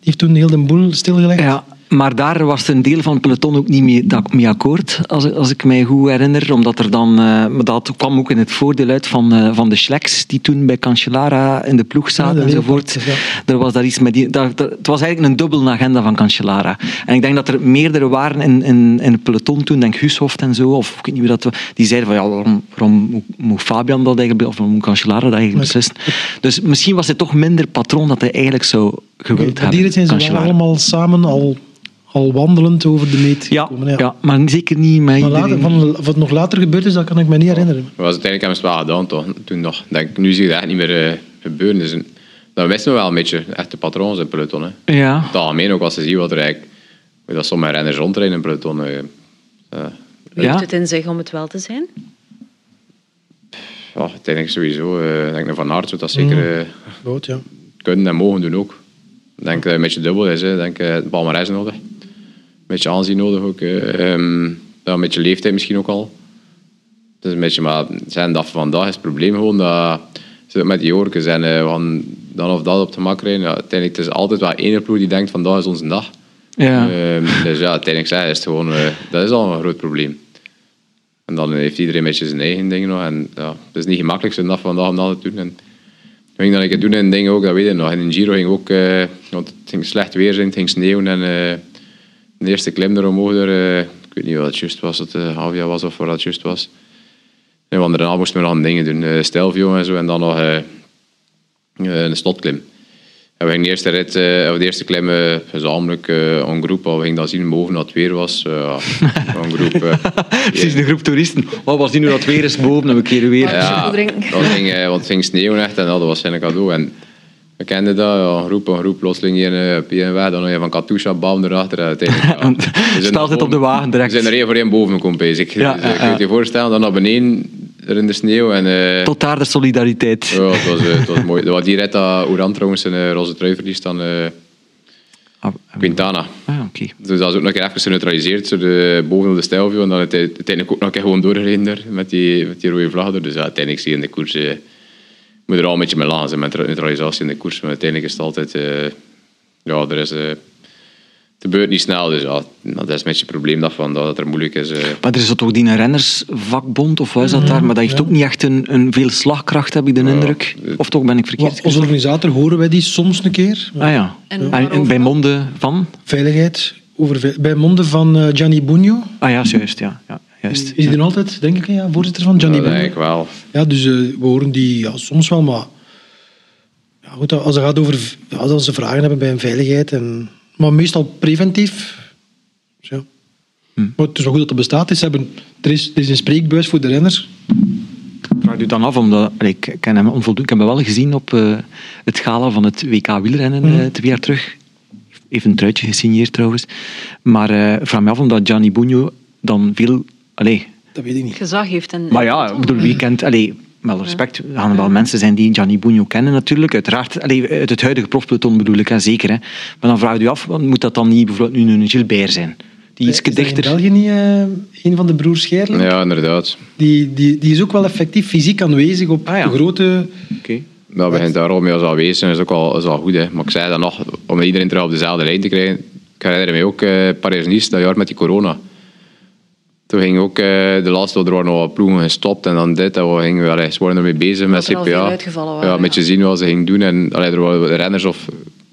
heeft toen heel de boel stilgelegd. Ja, maar daar was een deel van het peloton ook niet mee, dat- mee akkoord, als, als ik mij goed herinner. Omdat er dan, eh, dat kwam ook in het voordeel uit van, eh, van de Schleks, die toen bij Cancellara in de ploeg zaten enzovoort. Er was daar iets met die, daar- het was eigenlijk een dubbele agenda van Cancellara. En ik denk dat er meerdere waren in, in, in het peloton toen, denk Hushoft en zo, of ik weet niet wie dat die zeiden van ja, waarom, waarom moet- Fabian dat eigenlijk, of waarom moet Cancellara dat eigenlijk beslissen? Dus misschien was het toch minder patroon dat hij eigenlijk zou gewild hebben. dieren zijn ze wel allemaal samen al, al wandelend over de meet Ja, gekomen. ja. maar zeker niet met Maar later, van, wat nog later gebeurd is, dat kan ik me niet herinneren. Maar was uiteindelijk hebben ze het wel gedaan, toch? Toen nog. Denk, ik, nu zie je dat echt niet meer eh, gebeuren. Dus, dat wisten we wel een beetje, echte patrons in het peloton. Hè. Ja, Het algemeen ook als ze zien wat er eigenlijk... Dat sommige renners rondrijden in het peloton. Heeft Ja. het in zich om het wel te zijn? ja, uiteindelijk sowieso. eh, ik denk dat Van Aert zou dat zeker eh, Goed, ja. kunnen en mogen doen ook. Ik denk dat het een beetje dubbel is. Hè. Ik denk eh, het palmarès nodig. Een beetje aanzien nodig ook. ja, een beetje leeftijd misschien ook al. Het is een beetje, maar zijn dat van vandaag is het probleem gewoon dat ze met die Jorkes en eh, we gaan dan of dat op de mak. Ja, uiteindelijk het is altijd wel één ploeg die denkt vandaag is onze dag. ja. Ehm, dus ja, uiteindelijk zeg, is het gewoon, eh, dat is al een groot probleem. En dan heeft iedereen een beetje zijn eigen dingen nog. En ja, het is niet gemakkelijk zo'n dag van vandaag om dat te doen. En ik denk dat ik het doen in dingen ook, dat weet je nog. In een Giro ging ook, eh, want het ging slecht weer zijn, het ging sneeuwen en eh, de eerste klim er omhoog. Er, eh, ik weet niet wat het juist was, het uh, Havia was of wat het juist was. En want moesten we nog dingen doen, uh, Stelvio en zo, en dan nog een slotklim. En we gingen de eerste rit, eh, of de eerste klim eh, gezamenlijk eh een groep, we gingen dan zien boven dat het weer was. eh, een (laughs) groep. eh, Precies, een groep toeristen. Oh, was die nu dat het weer is boven en we keren weer. ja, drinken. dat ging, eh, want het ging sneeuwen echt en dat was zijn cadeau. En we kenden dat, ja, een groep, een groep, plotseling hier op een weg, dan nog van Katusha, bam erachter. Uiteindelijk, (laughs) ja, we Staat het op de wagen direct. We zijn er één voor één boven gekomen, bezig. Ja, dus, eh, je kunt je voorstellen, dan naar beneden, er in de sneeuw. En, eh, Tot daar de solidariteit. ja, het was, eh, het was mooi. Dat was die rit dat Oran trouwens een eh, roze trui verliest dan eh, Ah, Quintana. ah, oké. Dus dat is ook nog een keer even geneutraliseerd, zo de, boven op de Stelvio. En dan uite- uiteindelijk ook nog een keer gewoon doorgereden daar, met die, met die rode vlag er. Dus ja, uiteindelijk zie je in de koers... eh, je moet er al een beetje mee zijn met neutralisatie in de koers. Maar uiteindelijk is het altijd... eh, ja, er is... het gebeurt niet snel, dus ja, dat is een beetje het probleem dat, van, dat het er moeilijk is. eh. Maar er is toch die een rennersvakbond, of wat is dat daar? Maar dat heeft ook niet echt een, een veel slagkracht, heb ik de indruk. Of toch ben ik verkeerd? Wat- Als organisator horen wij die soms een keer. Ah ja. En En, bij monden van? Veiligheid. Over, ve- bij monden van eh, Gianni Bugno. Ah ja, juist. Ja, ja, juist. Is hij er altijd, denk ik, ja, voorzitter van Gianni dat denk Bugno? ik wel. Ja, dus eh, we horen die ja, soms wel, maar ja, goed, als het gaat over ja, als ze vragen hebben bij een veiligheid, en, maar meestal preventief. Dus ja. Maar het is wel goed dat er bestaat. Is, hebben, er, is, er is een spreekbuis voor de renners. Ik vraag u dan af, omdat ik ken hem onvoldoende. Ik heb hem wel gezien op eh, het gala van het WK wielrennen eh, twee jaar terug. Even een truitje gesigneerd trouwens. Maar eh, ik vraag me af omdat Gianni Bugno dan veel... Allee, Dat weet ik niet. gezag heeft. En, maar ja, ik bedoel, wie kent... Allee, wel respect, er gaan wel mensen zijn die Gianni Bugno kennen natuurlijk. Uiteraard, allee, uit het huidige profpeloton bedoel ik, hè, zeker. Hè. Maar dan vraag je u af, want moet dat dan niet bijvoorbeeld nu een Gilbert zijn? Die iets Is dat dichter... in België niet eh, een van de broers Scherlen? Ja, inderdaad. Die, die, die is ook wel effectief fysiek aanwezig op Ah, ja. grote... Oké. Dat begint daar al mee als aanwezig zijn, is ook al, is al goed. Hè. Maar ik zei dat nog, om iedereen terug op dezelfde lijn te krijgen. Ik herinner me ook eh Parijs-Nice, dat jaar met die corona. Toen ging ook eh, de laatste, er waren nog wat ploegen gestopt en dan dit. En we, gingen, allee, ze waren ermee bezig met CPA. waren, ja, met je zien wat ze gingen doen. En allee, er waren renners of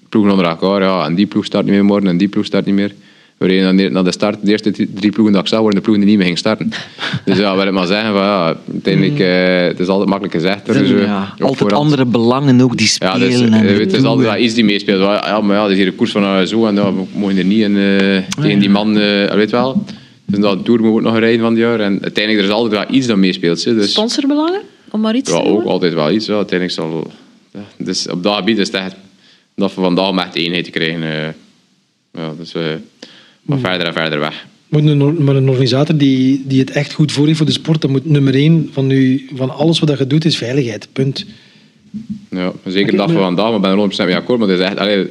ploegen onder elkaar. Ja, en die ploeg start niet meer morgen en die ploeg start niet meer. We reden dan naar de start. De eerste drie ploegen dat ik zag, waren de ploegen die niet meer gingen starten. (laughs) Dus ja, wil ik maar zeggen, van, ja, uiteindelijk, eh, het is altijd makkelijk gezegd. Is, Ja, op altijd voorhand. andere belangen ook die Ja, spelen. dus, en eh, het is altijd iets die meespeelt. Ja, maar ja, dat is hier een koers van uh, zo en ja, we mogen er niet in, eh, tegen die man, eh, weet wel. Dus dat Tour moet ook nog rijden van het jaar. En uiteindelijk er is altijd wel iets dat meespeelt. hè. Dus, Sponsorbelangen? Om maar iets ja, te ook altijd wel iets. Ja. Uiteindelijk zal, ja, dus op dat gebied is het echt dat we vandaag om echt eenheid te krijgen. eh. ja, dus, eh, maar verder en verder weg. Maar een, maar een organisator die, die het echt goed voor heeft voor de sport, dan moet nummer één van, u, van alles wat je doet, is veiligheid. Punt. Ja, zeker de dag van vandaag, maar ik ben er 100% mee akkoord. Maar het is echt, allee,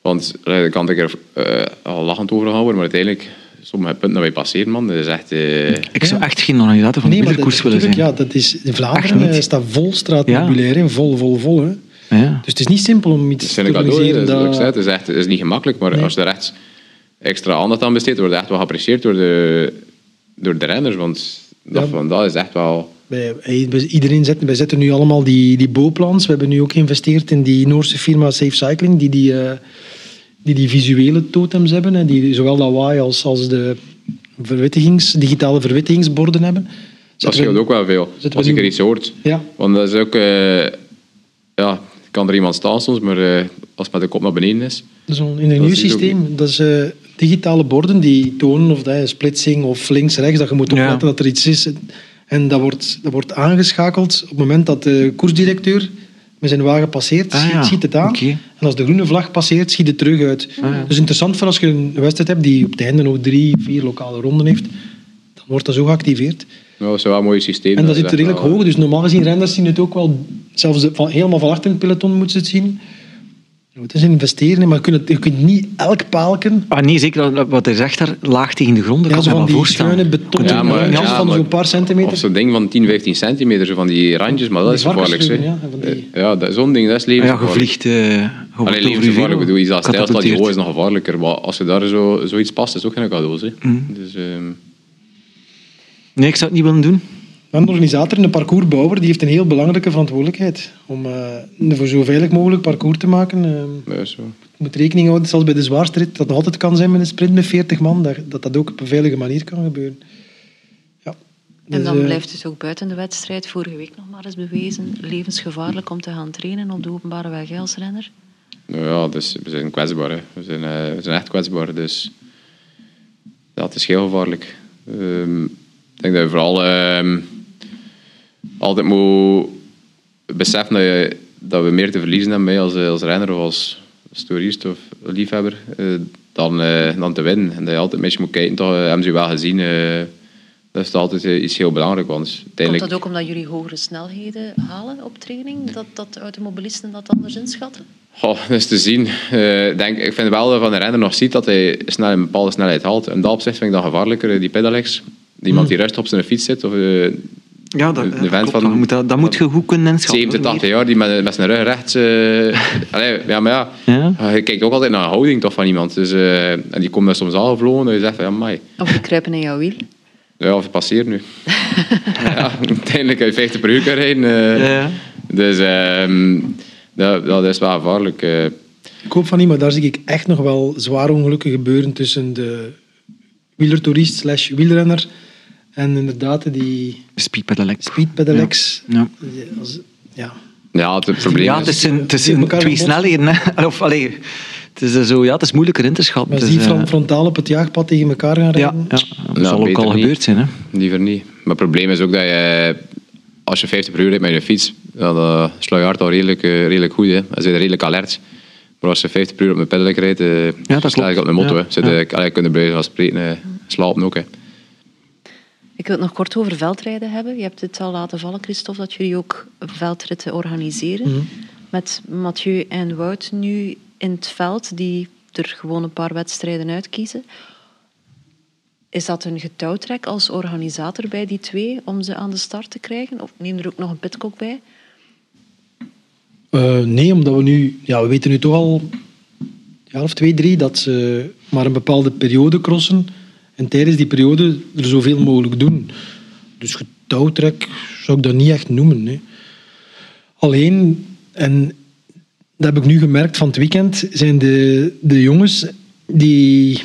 want allee, daar kan ik er eh, al lachend over gaan worden, maar uiteindelijk, sommige punten dat wij passeren, man, dat is echt... eh, Ik zou echt geen organisator van de dat, wielerkoers willen zijn. ja, dat is, in Vlaanderen eh, staat vol straatmobulair in, vol, vol, vol. Hè. Ja. Dus het is niet simpel om iets te organiseren. Dat, het, is echt, het is niet gemakkelijk, maar Nee. als je er echt extra aandacht aan besteedt, wordt het echt wel geapprecieerd door de, door de renners. Want dat, Ja. van, dat is echt wel... Iedereen zet, wij zetten nu allemaal die, die bouwplans. We hebben nu ook geïnvesteerd in die Noorse firma Safe Cycling, die die, eh, die, die visuele totems hebben. Hè, die zowel de Hawaii als, als de verwittigings, digitale verwittigingsborden hebben. Dat Zetten scheelt ook wel veel. Als ik er iets hoort. Ja, Want dat is ook... eh, ja, kan er iemand staan soms, maar eh, als het met de kop naar beneden is... dat is een ingenieursysteem. Dat is eh, digitale borden die tonen of dat is splitsing of links-rechts, dat je moet Ja. opletten dat er iets is. En dat wordt, dat wordt aangeschakeld op het moment dat de koersdirecteur met zijn wagen passeert, Ah, schiet, ja. schiet het aan. En als de groene vlag passeert, schiet het terug uit. ja. Dus interessant voor als je een wedstrijd hebt die op het einde nog drie, vier lokale ronden heeft, dan wordt dat zo geactiveerd. Nou, dat is wel een mooi systeem. En dat zit echt redelijk hoog, dus normaal gezien renners zien het ook wel, zelfs van, helemaal van achter in het peloton moeten ze het zien. Nou, Het is investeren, maar je kunt, je kunt niet elk paalken Ah, nee, zeker dat- wat hij zegt daar, laag tegen de grond, dat Ja, zo van die schuine beton Ja, maar- randjes ja, van zo'n paar centimeter. Of zo'n ding van 10, 15 centimeter, zo van die randjes, maar dat Die is gevaarlijk. zeg. ja, die- Ja, dat- zo'n ding, dat is Ja, je levensgevaarlijk. eh je wordt Alleen over levensgevaarlijk, je ik bedoel, iets dat stijlstaat katapulteert. niveau is nog gevaarlijker. Maar als je daar zo, zoiets past, is ook geen cadeau. Hè. Mm. Dus, ehm, Nee, ik zou het niet willen doen. Een organisator en een parcoursbouwer die heeft een heel belangrijke verantwoordelijkheid om eh, een voor zo veilig mogelijk parcours te maken. Ja, zo. je moet rekening houden, zelfs bij de zwaarste rit, dat nog altijd kan zijn met een sprint met 40 man, dat dat, dat ook op een veilige manier kan gebeuren. Ja. En Dus, dan eh, blijft het ook buiten de wedstrijd, vorige week nog maar eens bewezen, levensgevaarlijk om te gaan trainen op de openbare weg hè, als renner. Nou ja, dus we zijn kwetsbaar. Hè. We, zijn, eh, we zijn echt kwetsbaar. Dus het is heel gevaarlijk. Ehm, ik denk dat je vooral ehm, altijd moet beseffen dat, je, dat we meer te verliezen hebben als, als renner of als, toerist of liefhebber eh, dan, eh, dan te winnen. En dat je altijd een beetje moet kijken, toch, eh, hebben ze je wel gezien. eh, dat is altijd iets heel belangrijks. Want Komt uiteindelijk... dat ook omdat jullie hogere snelheden halen op training? Dat, dat de automobilisten dat anders inschatten? Goh, dat is te zien. Eh, ik denk, ik vind wel dat van een renner nog ziet dat hij snel een bepaalde snelheid haalt. En dat opzicht vind ik dan gevaarlijker, die pedalex. Iemand die rustig op zijn fiets zit, of eh, Ja, dat, De- vent van- dat, moet, dat, dat moet je goed kunnen inschatten. 70, hoor. 80 jaar, die met, met zijn rug rechts... eh, (laughs) allee, ja, maar ja, Ja. eh, je kijkt ook altijd naar de houding toch, van iemand. Dus, eh, en die komt dan soms al en je zegt van. Of die kruipen in jouw wiel? Ja, of het passeert nu. (laughs) ja, uiteindelijk kan je 50 per uur rijden. eh. Ja. Dus ehm, dat, dat is wel gevaarlijk. eh. Ik hoop van niet, maar daar zie ik echt nog wel zware ongelukken gebeuren tussen de wielertoerist slash wielrenner en inderdaad die Speed pedelec. speedpedelecs. Ja. Als- Ja. ja, het probleem Ja, is... het is, een, het is een twee snelheden. Hè. (laughs) Of, allee, het is eh, zo, ja, het is moeilijker in te schatten. Maar als Het die is, eh, fron- frontaal op het jaagpad tegen elkaar gaan ja, rijden, ja, dat Nou, zal ook beter al niet. gebeurd zijn. Hè. Liever niet. Maar het probleem is ook dat je, als je 50 per uur rijdt met je fiets, dan uh, sla je hart al redelijk, eh, redelijk goed. Hè. Dan zijn je redelijk alert. Maar als je 50 per uur op een pedelec rijdt, uh, dat sla je klopt. op de motto. Ja, hè. Zit, ja. je allee, kunnen bij van spreken eh, slapen ook. Hè. Ik wil het nog kort over veldrijden hebben. Je hebt het al laten vallen, Christophe, dat jullie ook veldritten organiseren. Mhm. Met Mathieu en Wout nu in het veld, die er gewoon een paar wedstrijden uitkiezen. Is dat een getouwtrek als organisator bij die twee om ze aan de start te krijgen? Of neem er ook nog een pitkok bij? Eh, nee, omdat we nu... Ja, we weten nu toch al een jaar of twee, drie, dat ze maar een bepaalde periode crossen. En tijdens die periode er zoveel mogelijk doen. Dus getouwtrek zou ik dat niet echt noemen. Alleen, en dat heb ik nu gemerkt van het weekend, zijn de, de jongens die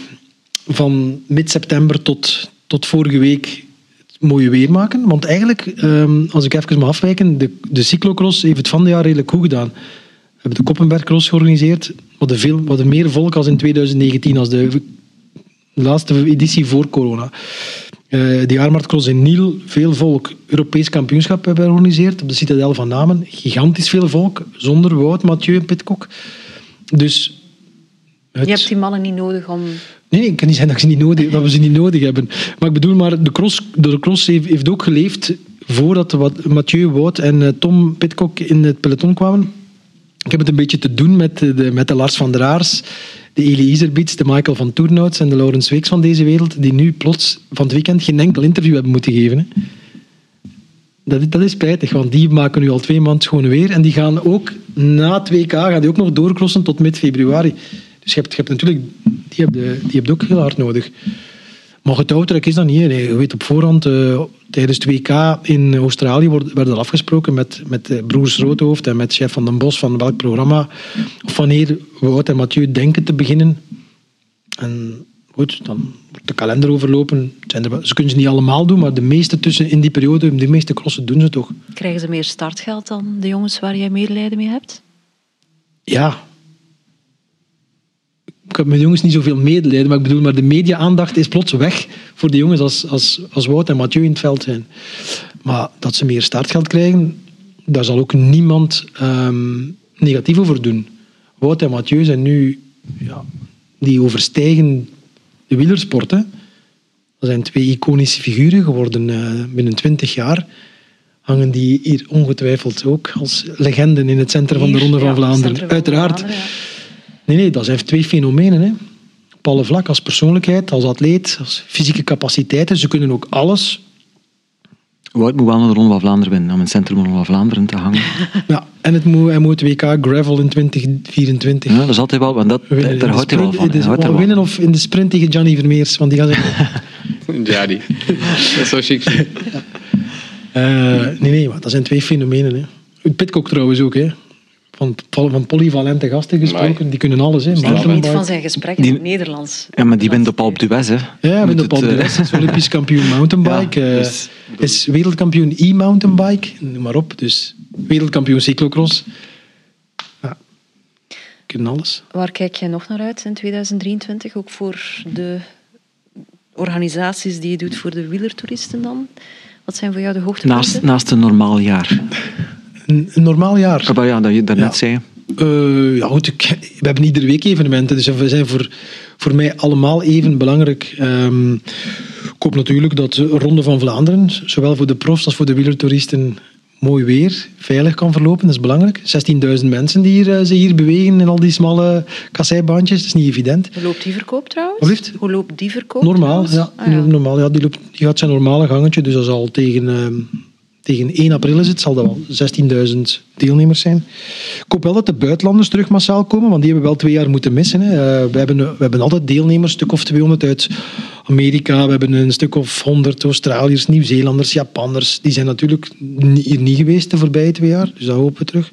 van mid-september tot, tot vorige week het mooie weer maken. Want eigenlijk, ehm, als ik even mag afwijken, de, de cyclocross heeft het van dit jaar redelijk goed gedaan. We hebben de Koppenbergcross georganiseerd. We hadden, veel, hadden meer volk als in 2019, als de laatste editie voor corona. Eh, de Jaarmarktcross in Niel, veel volk. Europees kampioenschap hebben we georganiseerd op de Citadel van Namen. Gigantisch veel volk, zonder Wout, Mathieu en Pitcock. Dus... het- Je hebt die mannen niet nodig om... Nee, nee, ik kan niet zeggen dat, ik ze niet nodig, dat we ze niet nodig hebben. Maar ik bedoel, maar de cross, de cross heeft, heeft ook geleefd voordat wat Mathieu, Wout en eh, Tom Pitcock in het peloton kwamen. Ik heb het een beetje te doen met de, met de Lars van der Aars, de Elie Iserbiets, de Michael van Toernouts en de Laurens Weeks van deze wereld, die nu plots van het weekend geen enkel interview hebben moeten geven. Dat, dat is spijtig, want die maken nu al twee maanden schoon weer. En die gaan ook na het WK gaan die ook nog doorkrossen tot mid-februari. Dus je hebt, je hebt natuurlijk, die heb, je, die heb je ook heel hard nodig. Maar getouwtrek is dat niet. Nee, je weet op voorhand, eh, tijdens het WK in Australië wordt, werd er afgesproken met, met broers Roodhoofd en met chef Van den Bos van welk programma. Of wanneer Wout en Mathieu denken te beginnen. En goed, dan wordt de kalender overlopen. Het er, ze kunnen ze niet allemaal doen, maar de meeste tussen in die periode, de meeste crossen doen ze toch. Krijgen ze meer startgeld dan de jongens waar jij medelijden mee hebt? Ja. Ik heb met jongens niet zoveel medelijden, maar ik bedoel, maar de media-aandacht is plots weg voor de jongens als, als, als Wout en Mathieu in het veld zijn. Maar dat ze meer startgeld krijgen, daar zal ook niemand ehm, negatief over doen. Wout en Mathieu zijn nu, ja, die overstijgen de wielersport. Hè. Dat zijn twee iconische figuren geworden eh, binnen twintig jaar. Hangen die hier ongetwijfeld ook als legenden in het centrum van de Ronde van ja, Vlaanderen. van Uiteraard. Vlaanderen. Nee, nee, dat zijn twee fenomenen. Hè. Op alle vlakken, als persoonlijkheid, als atleet, als fysieke capaciteiten. Ze kunnen ook alles. Wout moet wel naar de Ronde van Vlaanderen winnen, om in het centrum van de Ronde van Vlaanderen te hangen. (laughs) Ja, en het moet, hij moet WK Gravel in 2024. Ja, dat is altijd wel, want dat, Winnen daar houdt hij wel van. houdt er wel winnen of in de sprint tegen Gianni Vermeers, want die gaan zeggen... (laughs) Ja, die. Dat is zo chic. Eh, nee, nee, maar dat zijn twee fenomenen. Hè. Pitcock trouwens ook, hè. Van, van polyvalente gasten gesproken, die kunnen alles. Hè. Ik geniet van zijn gesprekken Die- in het Nederlands. Ja, maar die wint op Alpe d'Huez, hè. Ja, met op Alpe eh, d'Huez is Olympisch kampioen (laughs) mountainbike. Ja, eh, dus- is wereldkampioen e-mountainbike, noem maar op. Dus wereldkampioen cyclocross. Ja, kunnen alles. Waar kijk jij nog naar uit in 2023? Ook voor de organisaties die je doet voor de wielertoeristen dan? Wat zijn voor jou de hoogtepunten? Naast, naast een normaal jaar. Een, een normaal jaar. Ah, maar ja, dat je daarnet Ja. zei. Eh, ja, goed, ik- (laughs) we hebben iedere week evenementen, dus we zijn voor, voor mij allemaal even belangrijk. Ehm, ik hoop natuurlijk dat de Ronde van Vlaanderen, zowel voor de profs als voor de wielertoeristen, mooi weer, veilig kan verlopen. Dat is belangrijk. 16.000 mensen die hier, eh, zich hier bewegen in al die smalle kasseibandjes, dat is niet evident. Hoe loopt die verkoop trouwens? Hoe loopt die verkoop Normaal, ja. Ah, ja. Normaal, ja die, loopt, die gaat zijn normale gangetje, dus dat zal tegen, ehm, tegen 1 april is het, zal dat wel 16.000 deelnemers zijn. Ik hoop wel dat de buitenlanders terug massaal komen, want die hebben we wel twee jaar moeten missen. Hè. Eh, we, hebben, we hebben altijd deelnemers, een stuk of 200 uit Amerika, we hebben een stuk of 100 Australiërs, Nieuw-Zeelanders, Japanners. Die zijn natuurlijk hier niet geweest de voorbije twee jaar, dus dat hopen we terug.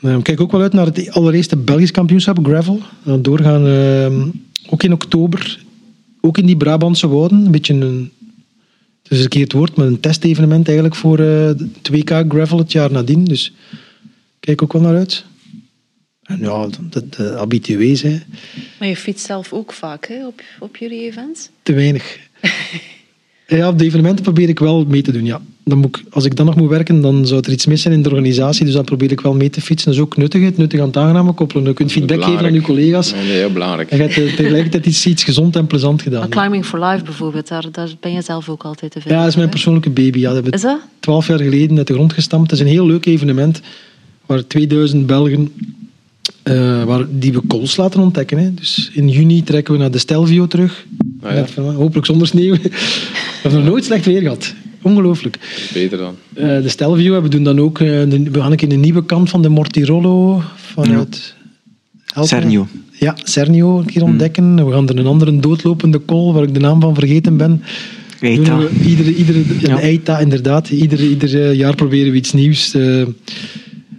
Ik kijk ook wel uit naar het allereerste Belgisch kampioenschap, gravel. Doorgaan eh, ook in oktober, ook in die Brabantse wouden. Een beetje een, het is een keer het woord, maar een testevenement eigenlijk voor eh, het WK gravel het jaar nadien. Dus kijk ook wel naar uit. En ja, de, de habitués, hè. Maar je fietst zelf ook vaak hè, op, op jullie events? te weinig. (laughs) Ja, op de evenementen probeer ik wel mee te doen, ja. Dan moet ik, als ik dan nog moet werken, dan zou er iets mis zijn in de organisatie. Dus dan probeer ik wel mee te fietsen. Dat is ook nuttig, het nuttig aan het aangename koppelen. Je kunt feedback geven aan je collega's. Nee, heel belangrijk. En je hebt eh, tegelijkertijd iets, iets gezond en plezant gedaan. Maar Climbing for Life bijvoorbeeld, daar, daar ben je zelf ook altijd te vinden. Ja, dat is mijn persoonlijke baby. Ja, dat hebben Is dat? twaalf jaar geleden uit de grond gestampt. Het is een heel leuk evenement waar 2000 Belgen eh, waar, die we kools laten ontdekken. Hè. Dus in juni trekken we naar de Stelvio terug. Ah, ja. Hopelijk zonder sneeuw. (laughs) we hebben nog nooit slecht weer gehad. Ongelooflijk. Beter dan. Eh, de Stelvio, we doen dan ook... eh, de- we gaan ook in de nieuwe kant van de Mortirolo vanuit... Me. Cernio. Ja, Cernio een keer ontdekken. We gaan er een andere doodlopende kool, waar ik de naam van vergeten ben. Eita. Iedere, iedere, ja, Ja. de Eita, inderdaad. Ieder, ieder jaar proberen we iets nieuws. eh.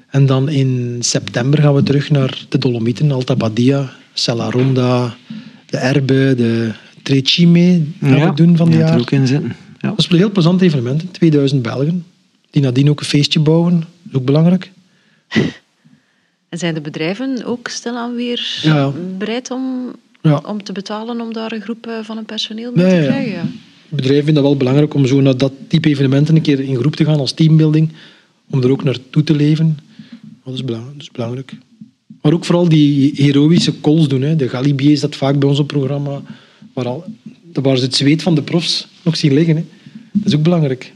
en dan in september gaan we terug naar de Dolomieten, Alta Badia, Sella Ronda, de Erbe, de Trecime gaan we doen van ja, het er jaar. ook in zitten. Ja. Dat is een heel plezant evenement. 2000 Belgen, die nadien ook een feestje bouwen. Dat is ook belangrijk. (laughs) En zijn de bedrijven ook stilaan weer Ja. bereid om, Ja. om te betalen om daar een groep eh, van een personeel mee Nee, te ja. krijgen? Ja. Bedrijven vinden dat wel belangrijk om zo naar dat type evenementen een keer in groep te gaan als teambuilding. Om er ook naartoe te leven. Dat is belangrijk. Dat is belangrijk. Maar ook vooral die heroïsche calls doen. Hè. De Galibier dat vaak bij ons op programma. Waar, al, waar ze het zweet van de profs nog zien liggen. Hè. Dat is ook belangrijk.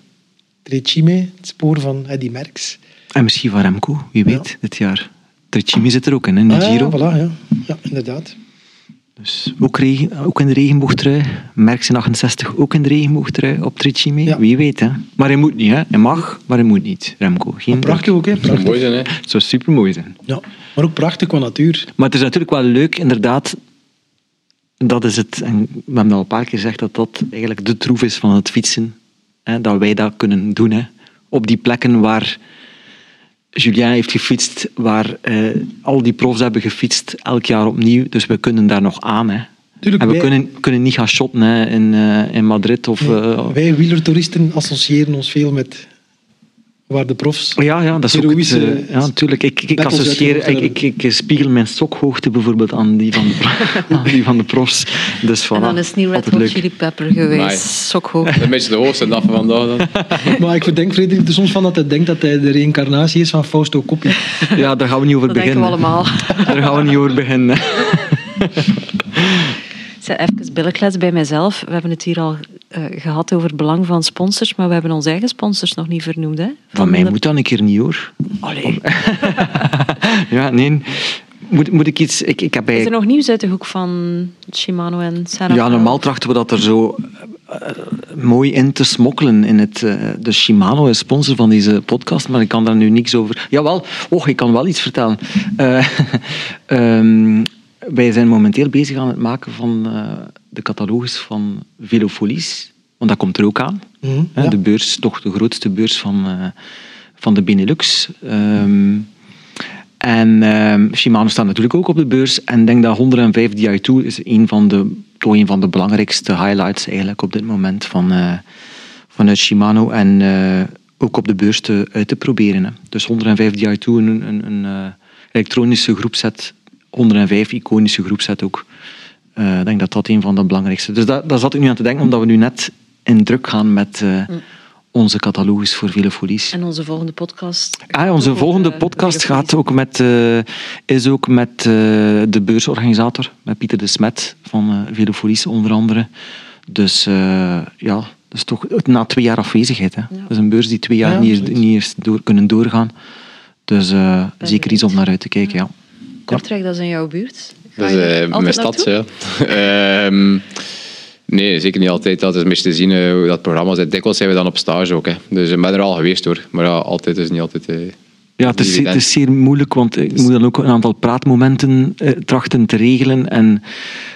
Trecime, het spoor van Eddy Merckx. En misschien van Remco, wie Ja. weet, dit jaar. Trecimi zit er ook in, in de Ah, Giro. Ja, voilà, ja. ja, inderdaad. Dus ook, regen, ook in de regenboogtrui. Merckx 68 ook in de regenboogtrui op. Ja. Wie weet, hè. Maar hij moet niet, hè. Hij mag, maar hij moet niet, Remco. Geen Prachtig ook, hè? Dat zou Prachtig. mooi zijn, hè. Het zou super mooi zijn. Ja. Maar ook prachtig qua natuur. Maar het is natuurlijk wel leuk, inderdaad. Dat is het. En we hebben al een paar keer gezegd dat dat eigenlijk de troef is van het fietsen. Hè, dat wij dat kunnen doen. Hè. Op die plekken waar Julien heeft gefietst, waar eh, al die profs hebben gefietst, elk jaar opnieuw. Dus we kunnen daar nog aan. Hè. Tuurlijk, en we wij- kunnen, kunnen niet gaan shotten hè, in, eh, in Madrid of... eh, Wij wielertoeristen associëren ons veel met waar de profs... Ja, ja, dat is ook het, eh, ja, natuurlijk. Ik, ik, associeer, ik, ik, ik spiegel mijn stokhoogte bijvoorbeeld aan die van de, (laughs) aan die van de profs. Dus voilà, En dan is het niet Red Hot. Chili Pepper geweest. Nee. Sokhoog. Een beetje de hoogste dag van vandaag dan. (laughs) Maar ik verdenk Frederik er soms van dat hij denkt dat hij de reïncarnatie is van Fausto Coppi. (laughs) Ja, daar gaan we niet over Dat denken we beginnen. allemaal. Daar gaan we niet over beginnen. Even billenklets bij mijzelf. We hebben het hier al eh, gehad over het belang van sponsors, maar we hebben onze eigen sponsors nog niet vernoemd. Hè? Van mij de- moet dat een keer niet hoor. Allee. (laughs) Ja, nee. Moet, moet ik iets... Ik, ik heb Is er bij... nog nieuws uit de hoek van Shimano en Sarah? Ja, normaal trachten we dat er zo eh, mooi in te smokkelen in het... eh, de Shimano is sponsor van deze podcast, maar ik kan daar nu niks over... Jawel, och, ik kan wel iets vertellen. Eh, (laughs) ehm, wij zijn momenteel bezig aan het maken van eh, de catalogus van Velofolies. Want dat komt er ook aan. Mhm, Hè, ja. De beurs, toch de grootste beurs van, eh, van de Benelux. Ehm, en ehm, Shimano staat natuurlijk ook op de beurs. En ik denk dat 105 Di2 is een van de, toch een van de belangrijkste highlights eigenlijk op dit moment van, eh, vanuit Shimano. En ook op de beurs te, uit te proberen. Hè. Dus 105 Di2, een, een, een elektronische groepset. 105 iconische groepset ook. Eh, ik denk dat dat een van de belangrijkste Dus daar, daar zat ik nu aan te denken, omdat we nu net in druk gaan met eh, onze catalogus voor Velofolies. En onze volgende podcast. Ah, onze volgende eh, podcast gaat ook met, is ook met de beursorganisator, met Pieter de Smet van eh Velofolies onder andere. Dus ja, dat is toch na twee jaar afwezigheid. Hè. Dat is een beurs die twee jaar Ja, niet, niet is door, kunnen doorgaan. Dus zeker iets om naar uit te kijken, ja. Kortrijk, dat is in jouw buurt. Ga Dat is eh, mijn stad, ja. (laughs) Ehm, nee, zeker niet altijd. Dat is een beetje te zien eh, hoe dat programma zit. Dikwijls zijn we dan op stage ook. Hè. Dus ik ben er al geweest hoor. Maar ja, altijd is niet altijd... eh, Ja, het is, het is zeer moeilijk, want ik moet dan ook een aantal praatmomenten eh, trachten te regelen. En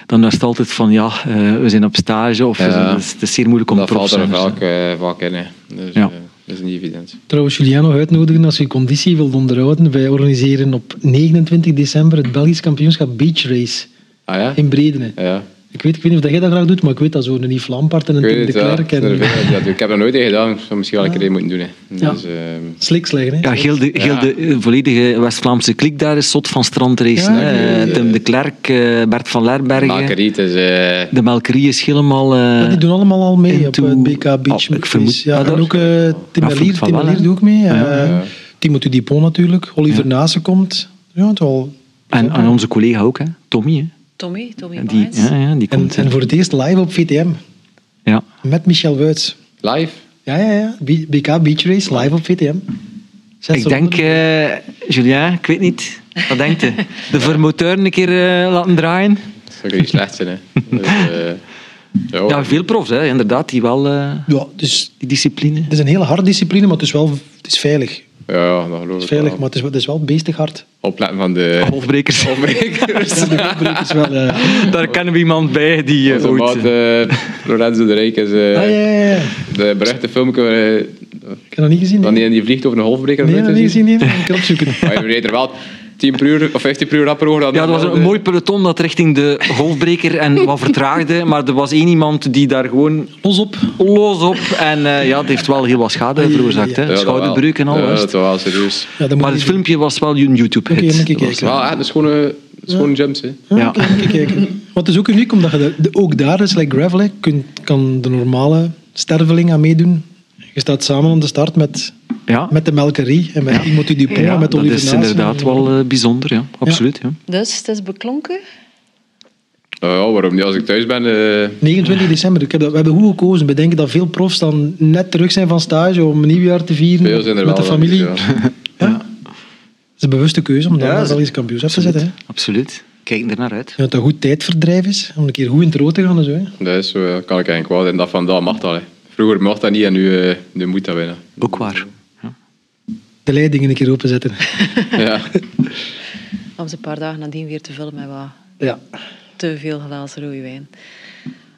dan is het altijd van, ja, eh, we zijn op stage. Of we Ja. zijn- het, is, het is zeer moeilijk om dat valt er vaak, eh, vaak in. Hè. Dus Ja. eh, dat is niet evident. Trouwens, Julien nog uitnodigen als je conditie wilt onderhouden. Wij organiseren op 29 december het Belgisch kampioenschap Beach Race Ah ja? in Bredene. Ja. Ik weet, ik weet niet of dat jij dat graag doet, maar ik weet dat zo een Yves Lampaard en een Tim de ja. Klerk Er en er doen. Ik heb dat nooit gedaan. Ik zou misschien wel een keer een moeten doen. Hè. Ja. Dus, ehm, sliks leggen. Hè? Ja, heel de, heel Ja. de eh, volledige West-Vlaamse klik daar is zot van strandracen. Ja, hè. ja, ja. Tim de Klerk, eh, Bert van Lerbergen. Marguerite is... eh, De Melkerie is helemaal... eh, Ja, die doen allemaal al mee into- op het BK Beach Oh, ik vermoed- Race. Ja, Ah, en dat- ook eh, Tim Ja, van Tim doet ook mee. Ja. eh, Ja. Timothy Dupont natuurlijk. Oliver Nase komt. Ja, het wel... en, en onze collega ook, hè. Tommy. Hè. Tommy, Tommy Die, Baens. ja, ja, die En, komt. en voor het eerst live op VTM. ja. Met Michel Wuits. live. Ja, ja, ja. BK Beach Race live op VTM. Zes Ik denk, eh Julien, ik weet niet. Wat denkt u? (laughs) De vermoteur een keer eh, laten draaien? Dat zou niet slecht zijn. Hè. Dus, eh, ja, Ja, veel profs, hè, inderdaad, die wel eh, Ja, dus die discipline. het is een hele harde discipline, maar het is wel het is veilig. Ja, dat geloof is ik veilig, wel. maar het is, wel- het is wel beestig hard. Opletten van de Golfbrekers. (laughs) golfbrekers. Ja, de golfbrekers wel... eh, Daar kennen we iemand bij die eh, Onze ooit... maat eh, Lorenzo de Rijk is eh, ah, ja, ja, ja. de beruchte filmpje hij Ik heb dat niet gezien. dan Nee, die, die vliegt over een golfbreker. nee, dat niet gezien. Nee. Ik kan opzoeken. Maar je reed er wel 10 per uur of 15 per uur rapper Ja, dat was een mooi peloton dat richting de golfbreker en wat vertraagde. Maar er was één iemand die daar gewoon Los op. los op. En eh, ja, het heeft wel heel wat schade veroorzaakt. Ja, Hè. Schouderbreuk en alles. Ja, dat was wel serieus. Ja, dat moet maar het filmpje was wel een YouTube-hit. Oké, ik Dat was- kijken. Wel een schone, schone jumps. Hè. doen. Ja. Oké, kijken. Wat is ook uniek, omdat je de, de- ook daar, is like gravel, hè, kun, kan de normale sterveling aan meedoen. Je staat samen aan de start met, Ja, met de melkerie en met Timothy Dupont ja en met dat Oliver is inderdaad wel eh, bijzonder. Ja. Absoluut. Ja. Dus het is beklonken. Oh, ja, waarom niet? Als ik thuis ben... eh, 29 december. Ik heb dat, we hebben goed gekozen. We denken dat veel profs dan net terug zijn van stage om een nieuwjaar te vieren veel zijn er met wel. de familie. (laughs) ja. Ja. Het is een bewuste keuze om dan Ja, naar is- Belgisch kampioenschap te zetten. hè. Absoluut. Kijken er naar uit. Ja, dat dat goed tijdverdrijf is, om een keer goed in het rood te gaan en zo. Hè. Dat is zo, dat kan ik eigenlijk wel. En dat vandaag mag dat. Hè. Vroeger mocht dat niet en nu, eh, nu moet dat winnen. Ook waar. De leidingen een keer openzetten. (laughs) Ja. Om ze een paar dagen nadien weer te vullen met wat Ja. te veel glazen rode wijn.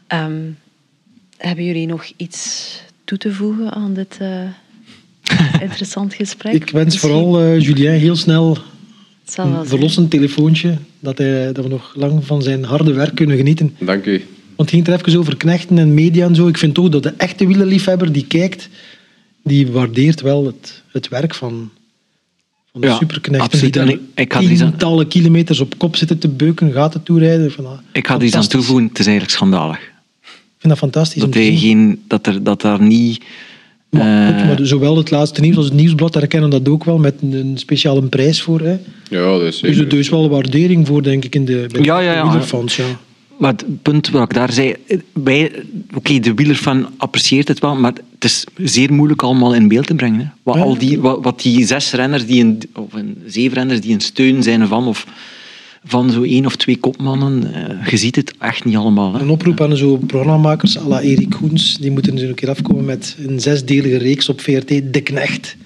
Ehm, hebben jullie nog iets toe te voegen aan dit eh, (laughs) interessant gesprek? Ik wens Misschien- vooral eh, Julien heel snel Het zal wel een verlossend telefoontje, dat, hij, dat we nog lang van zijn harde werk kunnen genieten. Dank u. Want het ging er even over knechten en media en zo. Ik vind toch dat de echte wielerliefhebber die kijkt, die waardeert wel het, het werk van, van de Ja, superknechten. absoluut. Die En ik- ik er aan- tientallen kilometers op kop zitten te beuken, gaten toerijden. Van, Ik ga er iets aan toevoegen. Het is eigenlijk schandalig. Ik vind dat fantastisch. Dat, hij geen, dat, er, dat daar niet... Maar, eh, goed, maar zowel het laatste nieuws als het nieuwsblad herkennen dat ook wel met een, een speciale prijs voor. Hè. Ja, dat is Dus er is wel waardering voor, denk ik, in de, bij Ja, ja, de ja. wielerfans. Ja. Maar het punt wat ik daar zei, wij, oké, de wielerfan apprecieert het wel, maar het is zeer moeilijk allemaal in beeld te brengen. Hè. Wat, al die, wat, wat die zes renners, die een, of een, zeven renners die een steun zijn van, of van zo één of twee kopmannen, eh, je ziet het echt niet allemaal. Hè. Een oproep aan zo programmamakers à la Erik Koens. Die moeten eens een keer afkomen met een zesdelige reeks op VRT, De Knecht.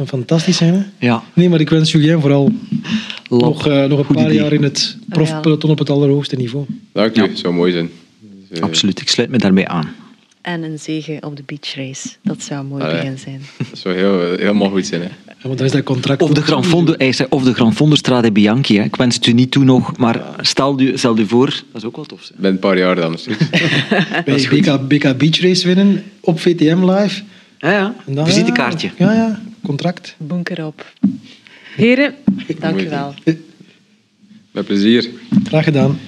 Een fantastisch hè? Ja, Nee, maar ik wens Julien vooral nog, eh, nog een Goed paar idee. jaar in het profpeloton op het allerhoogste niveau. Dank u. Ja. zou mooi zijn. Dus, eh, Absoluut, ik sluit me daarbij aan. En een zegen op de beachrace. Dat zou een mooi Allee. begin zijn. (laughs) Dat zou heel, helemaal goed zijn. Hè. Ja, want dan is dat contract... Of de Gran Fondo, hij zei, of de Gran Fondo Strade Bianchi. Hè. Ik wens het u niet toe nog, maar stel u, stel u voor, dat is ook wel tof. Hè. Ik ben een paar jaar dan. dus. (laughs) (laughs) bij BK, BK Beach Race winnen op VTM live. Ja, ja. En dan, Visitekaartje. Ja, ja, contract. Bunker op. Heren, (laughs) dank u wel. Met plezier. Graag gedaan.